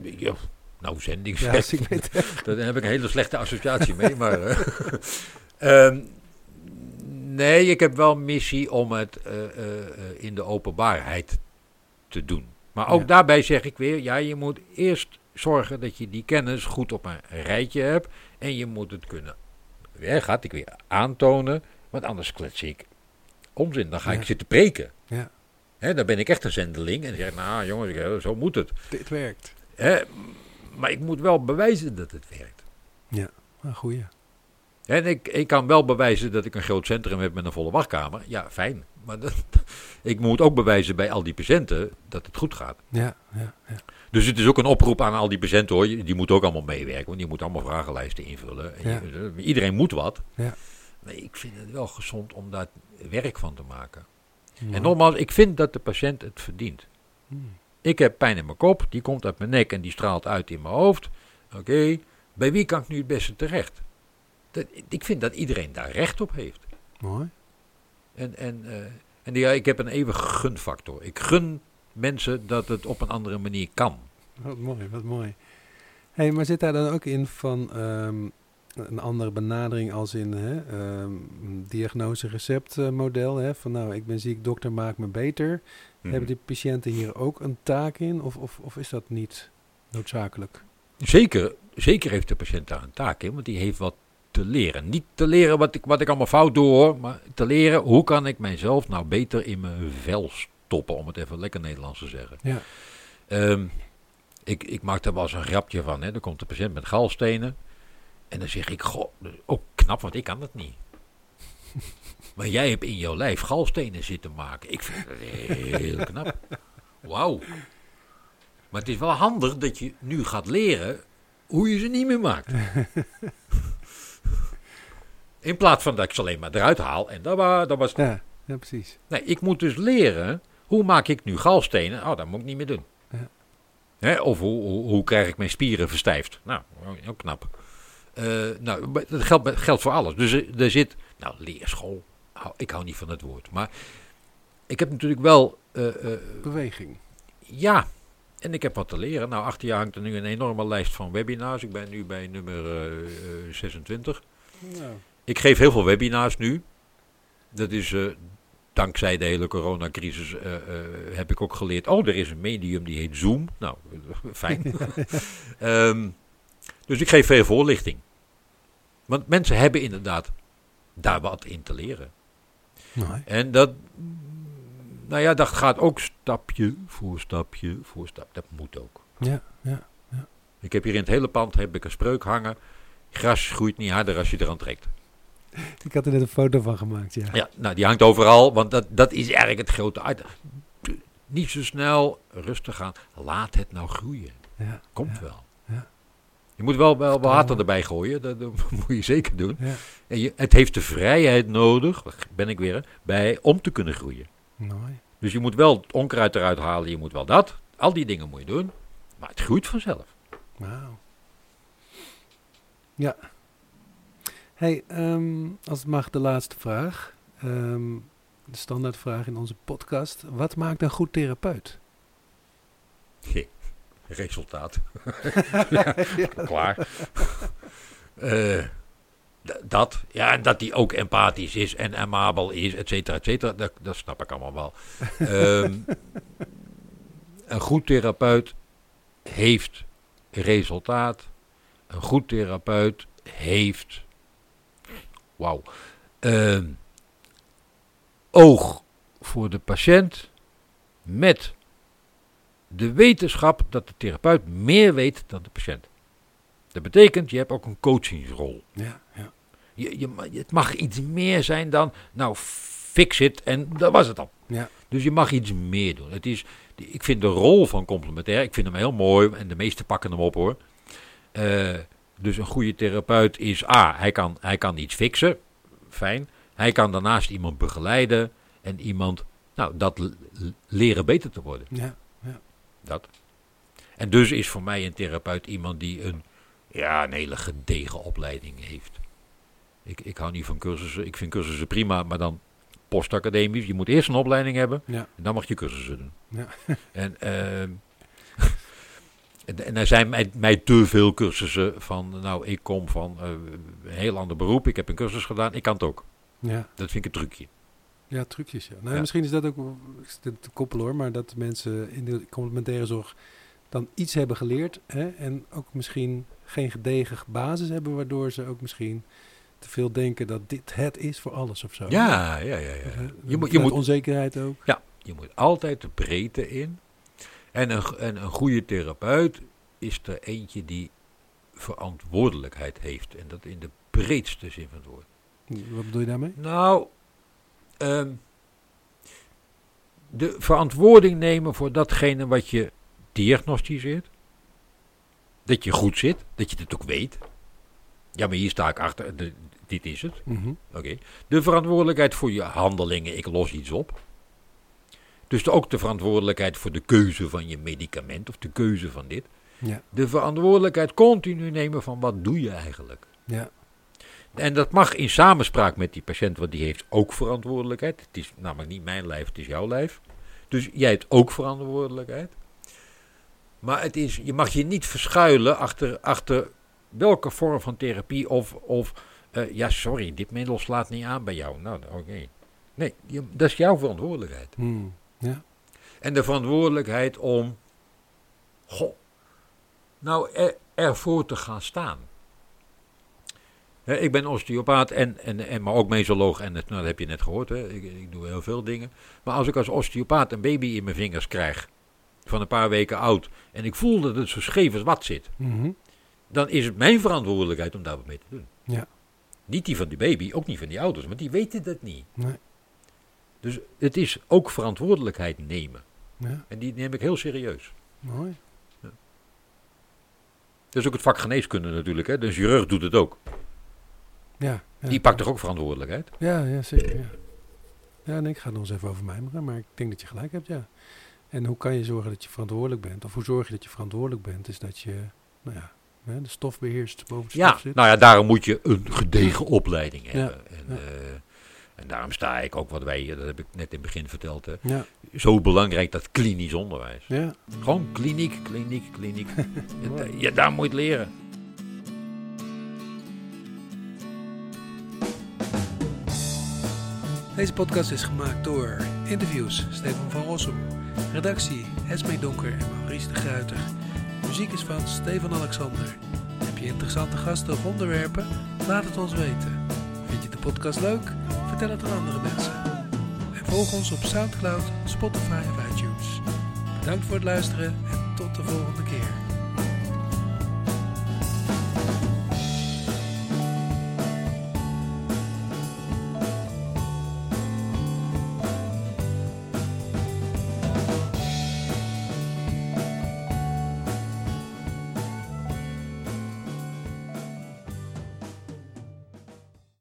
ja, nou Ja, zendingswerk. (laughs) weet, (laughs) Daar heb ik een hele slechte associatie mee. Maar, eh, (laughs) ehm, nee, ik heb wel missie om het in de openbaarheid te doen. Maar ook Ja. daarbij zeg ik weer, ja, je moet eerst zorgen dat je die kennis goed op een rijtje hebt. En je moet het kunnen, ja, gaat ik weer aantonen. Want anders klets ik onzin. Dan ga ik Ja. zitten preken. Ja. Hè, dan ben ik echt een zendeling. En zeg, nou jongens, zo moet het. dit werkt. Hè, maar ik moet wel bewijzen dat het werkt. Ah, goeie. En ik, ik kan wel bewijzen dat ik een groot centrum heb met een volle wachtkamer. Ja, fijn. Maar dat, (laughs) ik moet ook bewijzen bij al die patiënten dat het goed gaat. Ja, ja, ja. Dus het is ook een oproep aan al die patiënten hoor. Die moeten ook allemaal meewerken. Want die moeten allemaal vragenlijsten invullen. Ja. je- iedereen moet wat. Ja. Maar ik vind het wel gezond om daar werk van te maken. En nogmaals, ik vind dat de patiënt het verdient. Hmm. Ik heb pijn in mijn kop, die komt uit mijn nek en die straalt uit in mijn hoofd. Oké, bij wie kan ik nu het beste terecht? Dat, ik vind dat iedereen daar recht op heeft. Mooi. En, en, eh, en ja, ik heb een eeuwige gunfactor. Ik gun mensen dat het op een andere manier kan. Wat mooi, wat mooi. hey, maar zit daar dan ook in van ehm, een andere benadering als in hè, een diagnose-receptmodel? Hè? Van nou, ik ben ziek, dokter, maak me beter. Mhm. Hebben die patiënten hier ook een taak in? Of, of, of is dat niet noodzakelijk? Zeker, zeker heeft de patiënt daar een taak in, want die heeft wat te leren. Niet te leren wat ik, wat ik allemaal fout doe hoor, maar te leren hoe kan ik mijzelf nou beter in mijn vel stoppen, om het even lekker Nederlands te zeggen. Ja. Ehm, ik, ik maak daar wel eens een grapje van. Hè. Dan komt de patiënt met galstenen. En dan zeg ik, goh, ook knap, want ik kan dat niet. (laughs) maar jij hebt in jouw lijf galstenen zitten maken. Ik vind dat heel knap. Wauw. Maar het is wel handig dat je nu gaat leren hoe je ze niet meer maakt. (laughs) In plaats van dat ik ze alleen maar eruit haal en dat, wa- dat was... Ja, ja precies. Nee, ik moet dus leren, hoe maak ik nu galstenen? Oh, dat moet ik niet meer doen. Ja. Hè, of hoe, hoe, hoe krijg ik mijn spieren verstijfd? Nou, ook knap. Eh, nou, dat geldt, geldt voor alles. Dus er, er zit, nou, leerschool. Ik hou niet van het woord. Maar ik heb natuurlijk wel, eh, eh, Beweging. ja, en ik heb wat te leren. Nou, achter je hangt er nu een enorme lijst van webinars. Ik ben nu bij nummer eh, eh, 26. Nou, Ik geef heel veel webinars nu. Dat is eh, dankzij de hele coronacrisis eh, eh, heb ik ook geleerd. Oh, er is een medium die heet Zoom. Nou, (laughs) fijn. (laughs) Ehm, dus ik geef veel voorlichting. Want mensen hebben inderdaad daar wat in te leren. mooi. En dat, nou ja, dat gaat ook stapje voor stapje voor stapje. Dat moet ook. Ja, ja. Ik heb hier in het hele pand heb ik een spreuk hangen. Gras groeit niet harder als je eraan trekt. (laughs) Ik had er net een foto van gemaakt, ja. Ja, nou die hangt overal, want dat, dat is eigenlijk het grote uit. Niet zo snel, rustig aan. Laat het nou groeien. Ja, Komt ja, wel. ja. Je moet wel, wel water erbij gooien, dat, dat (laughs) moet je zeker doen. Ja, En je, het heeft de vrijheid nodig, daar ben ik weer, bij, om te kunnen groeien. mooi. Dus je moet wel het onkruid eruit halen, je moet wel dat. Al die dingen moet je doen, maar het groeit vanzelf. Wauw. Ja. Hey, ehm, als het mag, de laatste vraag. Ehm, de standaardvraag in onze podcast. Wat maakt een goed therapeut? (laughs) Resultaat. (laughs) ja, Klaar. Eh, dat. Ja, en dat hij ook empathisch is en amabel is, et cetera, et cetera. Dat, dat snap ik allemaal wel. Ehm, (laughs) een goed therapeut heeft resultaat. Een goed therapeut heeft... Wauw. Ehm, oog voor de patiënt met de wetenschap dat de therapeut meer weet dan de patiënt. Dat betekent, je hebt ook een coachingsrol. Ja, ja. Je, je, het mag iets meer zijn dan, nou, fix it en dat was het al. Ja. Dus je mag iets meer doen. Het is, ik vind de rol van complementair, ik vind hem heel mooi en de meesten pakken hem op hoor. Eh, dus een goede therapeut is A, hij kan, hij kan iets fixen, fijn. Hij kan daarnaast iemand begeleiden en iemand, nou, dat leren beter te worden. ja. Dat. En dus is voor mij een therapeut iemand die een, ja, een hele gedegen opleiding heeft. Ik, ik hou niet van cursussen. Ik vind cursussen prima, maar dan postacademisch. Je moet eerst een opleiding hebben Ja. en dan mag je cursussen doen. Ja. (laughs) En, ehm, en, en er zijn mij, mij te veel cursussen van, nou, ik kom van eh, een heel ander beroep. Ik heb een cursus gedaan, ik kan het ook. Ja. Dat vind ik een trucje. Ja, trucjes. Ja. Nou, Ja. Misschien is dat ook te koppelen hoor, maar dat mensen in de complementaire zorg dan iets hebben geleerd hè, en ook misschien geen gedegen basis hebben, waardoor ze ook misschien te veel denken dat dit het is voor alles of zo. Ja, ja, ja. ja. Je moet, je moet onzekerheid ook. Ja, je moet altijd de breedte in. En een, en een goede therapeut is er eentje die verantwoordelijkheid heeft. En dat in de breedste zin van het woord. Wat bedoel je daarmee? Nou, ehm, de verantwoording nemen voor datgene wat je diagnosticeert. Dat je goed zit, dat je het ook weet. Ja, maar hier sta ik achter, de- dit is het. Mhm. Oké. De verantwoordelijkheid voor je handelingen, ik los iets op. Dus ook de verantwoordelijkheid voor de keuze van je medicament of de keuze van dit. Ja, De verantwoordelijkheid continu nemen van wat doe je eigenlijk. ja, En dat mag in samenspraak met die patiënt, want die heeft ook verantwoordelijkheid. Het is namelijk niet mijn lijf, het is jouw lijf. Dus jij hebt ook verantwoordelijkheid. Maar het is, je mag je niet verschuilen achter, achter welke vorm van therapie of, of eh, ja sorry, dit middel slaat niet aan bij jou. Nou, oké. Nee, je- dat is jouw verantwoordelijkheid. Hmm. Ja, En de verantwoordelijkheid om, goh, nou er, ervoor te gaan staan. Ik ben osteopaat en, en, en maar ook mesoloog en het, nou, dat heb je net gehoord, hè. Ik, ik doe heel veel dingen. Maar als ik als osteopaat een baby in mijn vingers krijg, van een paar weken oud, en ik voel dat het zo scheef als wat zit, Mhm. dan is het mijn verantwoordelijkheid om daar wat mee te doen. Ja. Niet die van die baby, ook niet van die ouders, want die weten dat niet. Nee. Dus het is ook verantwoordelijkheid nemen. ja, En die neem ik heel serieus. mooi. Dat is ook het vak geneeskunde natuurlijk. Hè? De chirurg doet het ook. Ja, ja. Die pakt toch ook verantwoordelijkheid? Ja, ja, zeker. Ja, ja nee, ik ga het nog eens even over mijmeren, maar ik denk dat je gelijk hebt, ja. En hoe kan je zorgen dat je verantwoordelijk bent? Of hoe zorg je dat je verantwoordelijk bent? Is dat je, nou ja, de stof beheerst, boven de Ja, stof zit. nou ja, daarom moet je een gedegen opleiding Ja, hebben. En, ja. En daarom sta ik ook wat wij, dat heb ik net in het begin verteld, hè, Ja, zo belangrijk dat klinisch onderwijs. ja, Gewoon kliniek, kliniek, kliniek. (laughs) ja, ja, daar moet je het leren. Deze podcast is gemaakt door interviews Stefan van Rossum, redactie Esme Donker en Maurice de Gruiter. Muziek is van Stefan Alexander. Heb je interessante gasten of onderwerpen? Laat het ons weten. Vind je de podcast leuk? Vertel het aan andere mensen. En volg ons op Soundcloud, Spotify of iTunes. Bedankt voor het luisteren en tot de volgende keer.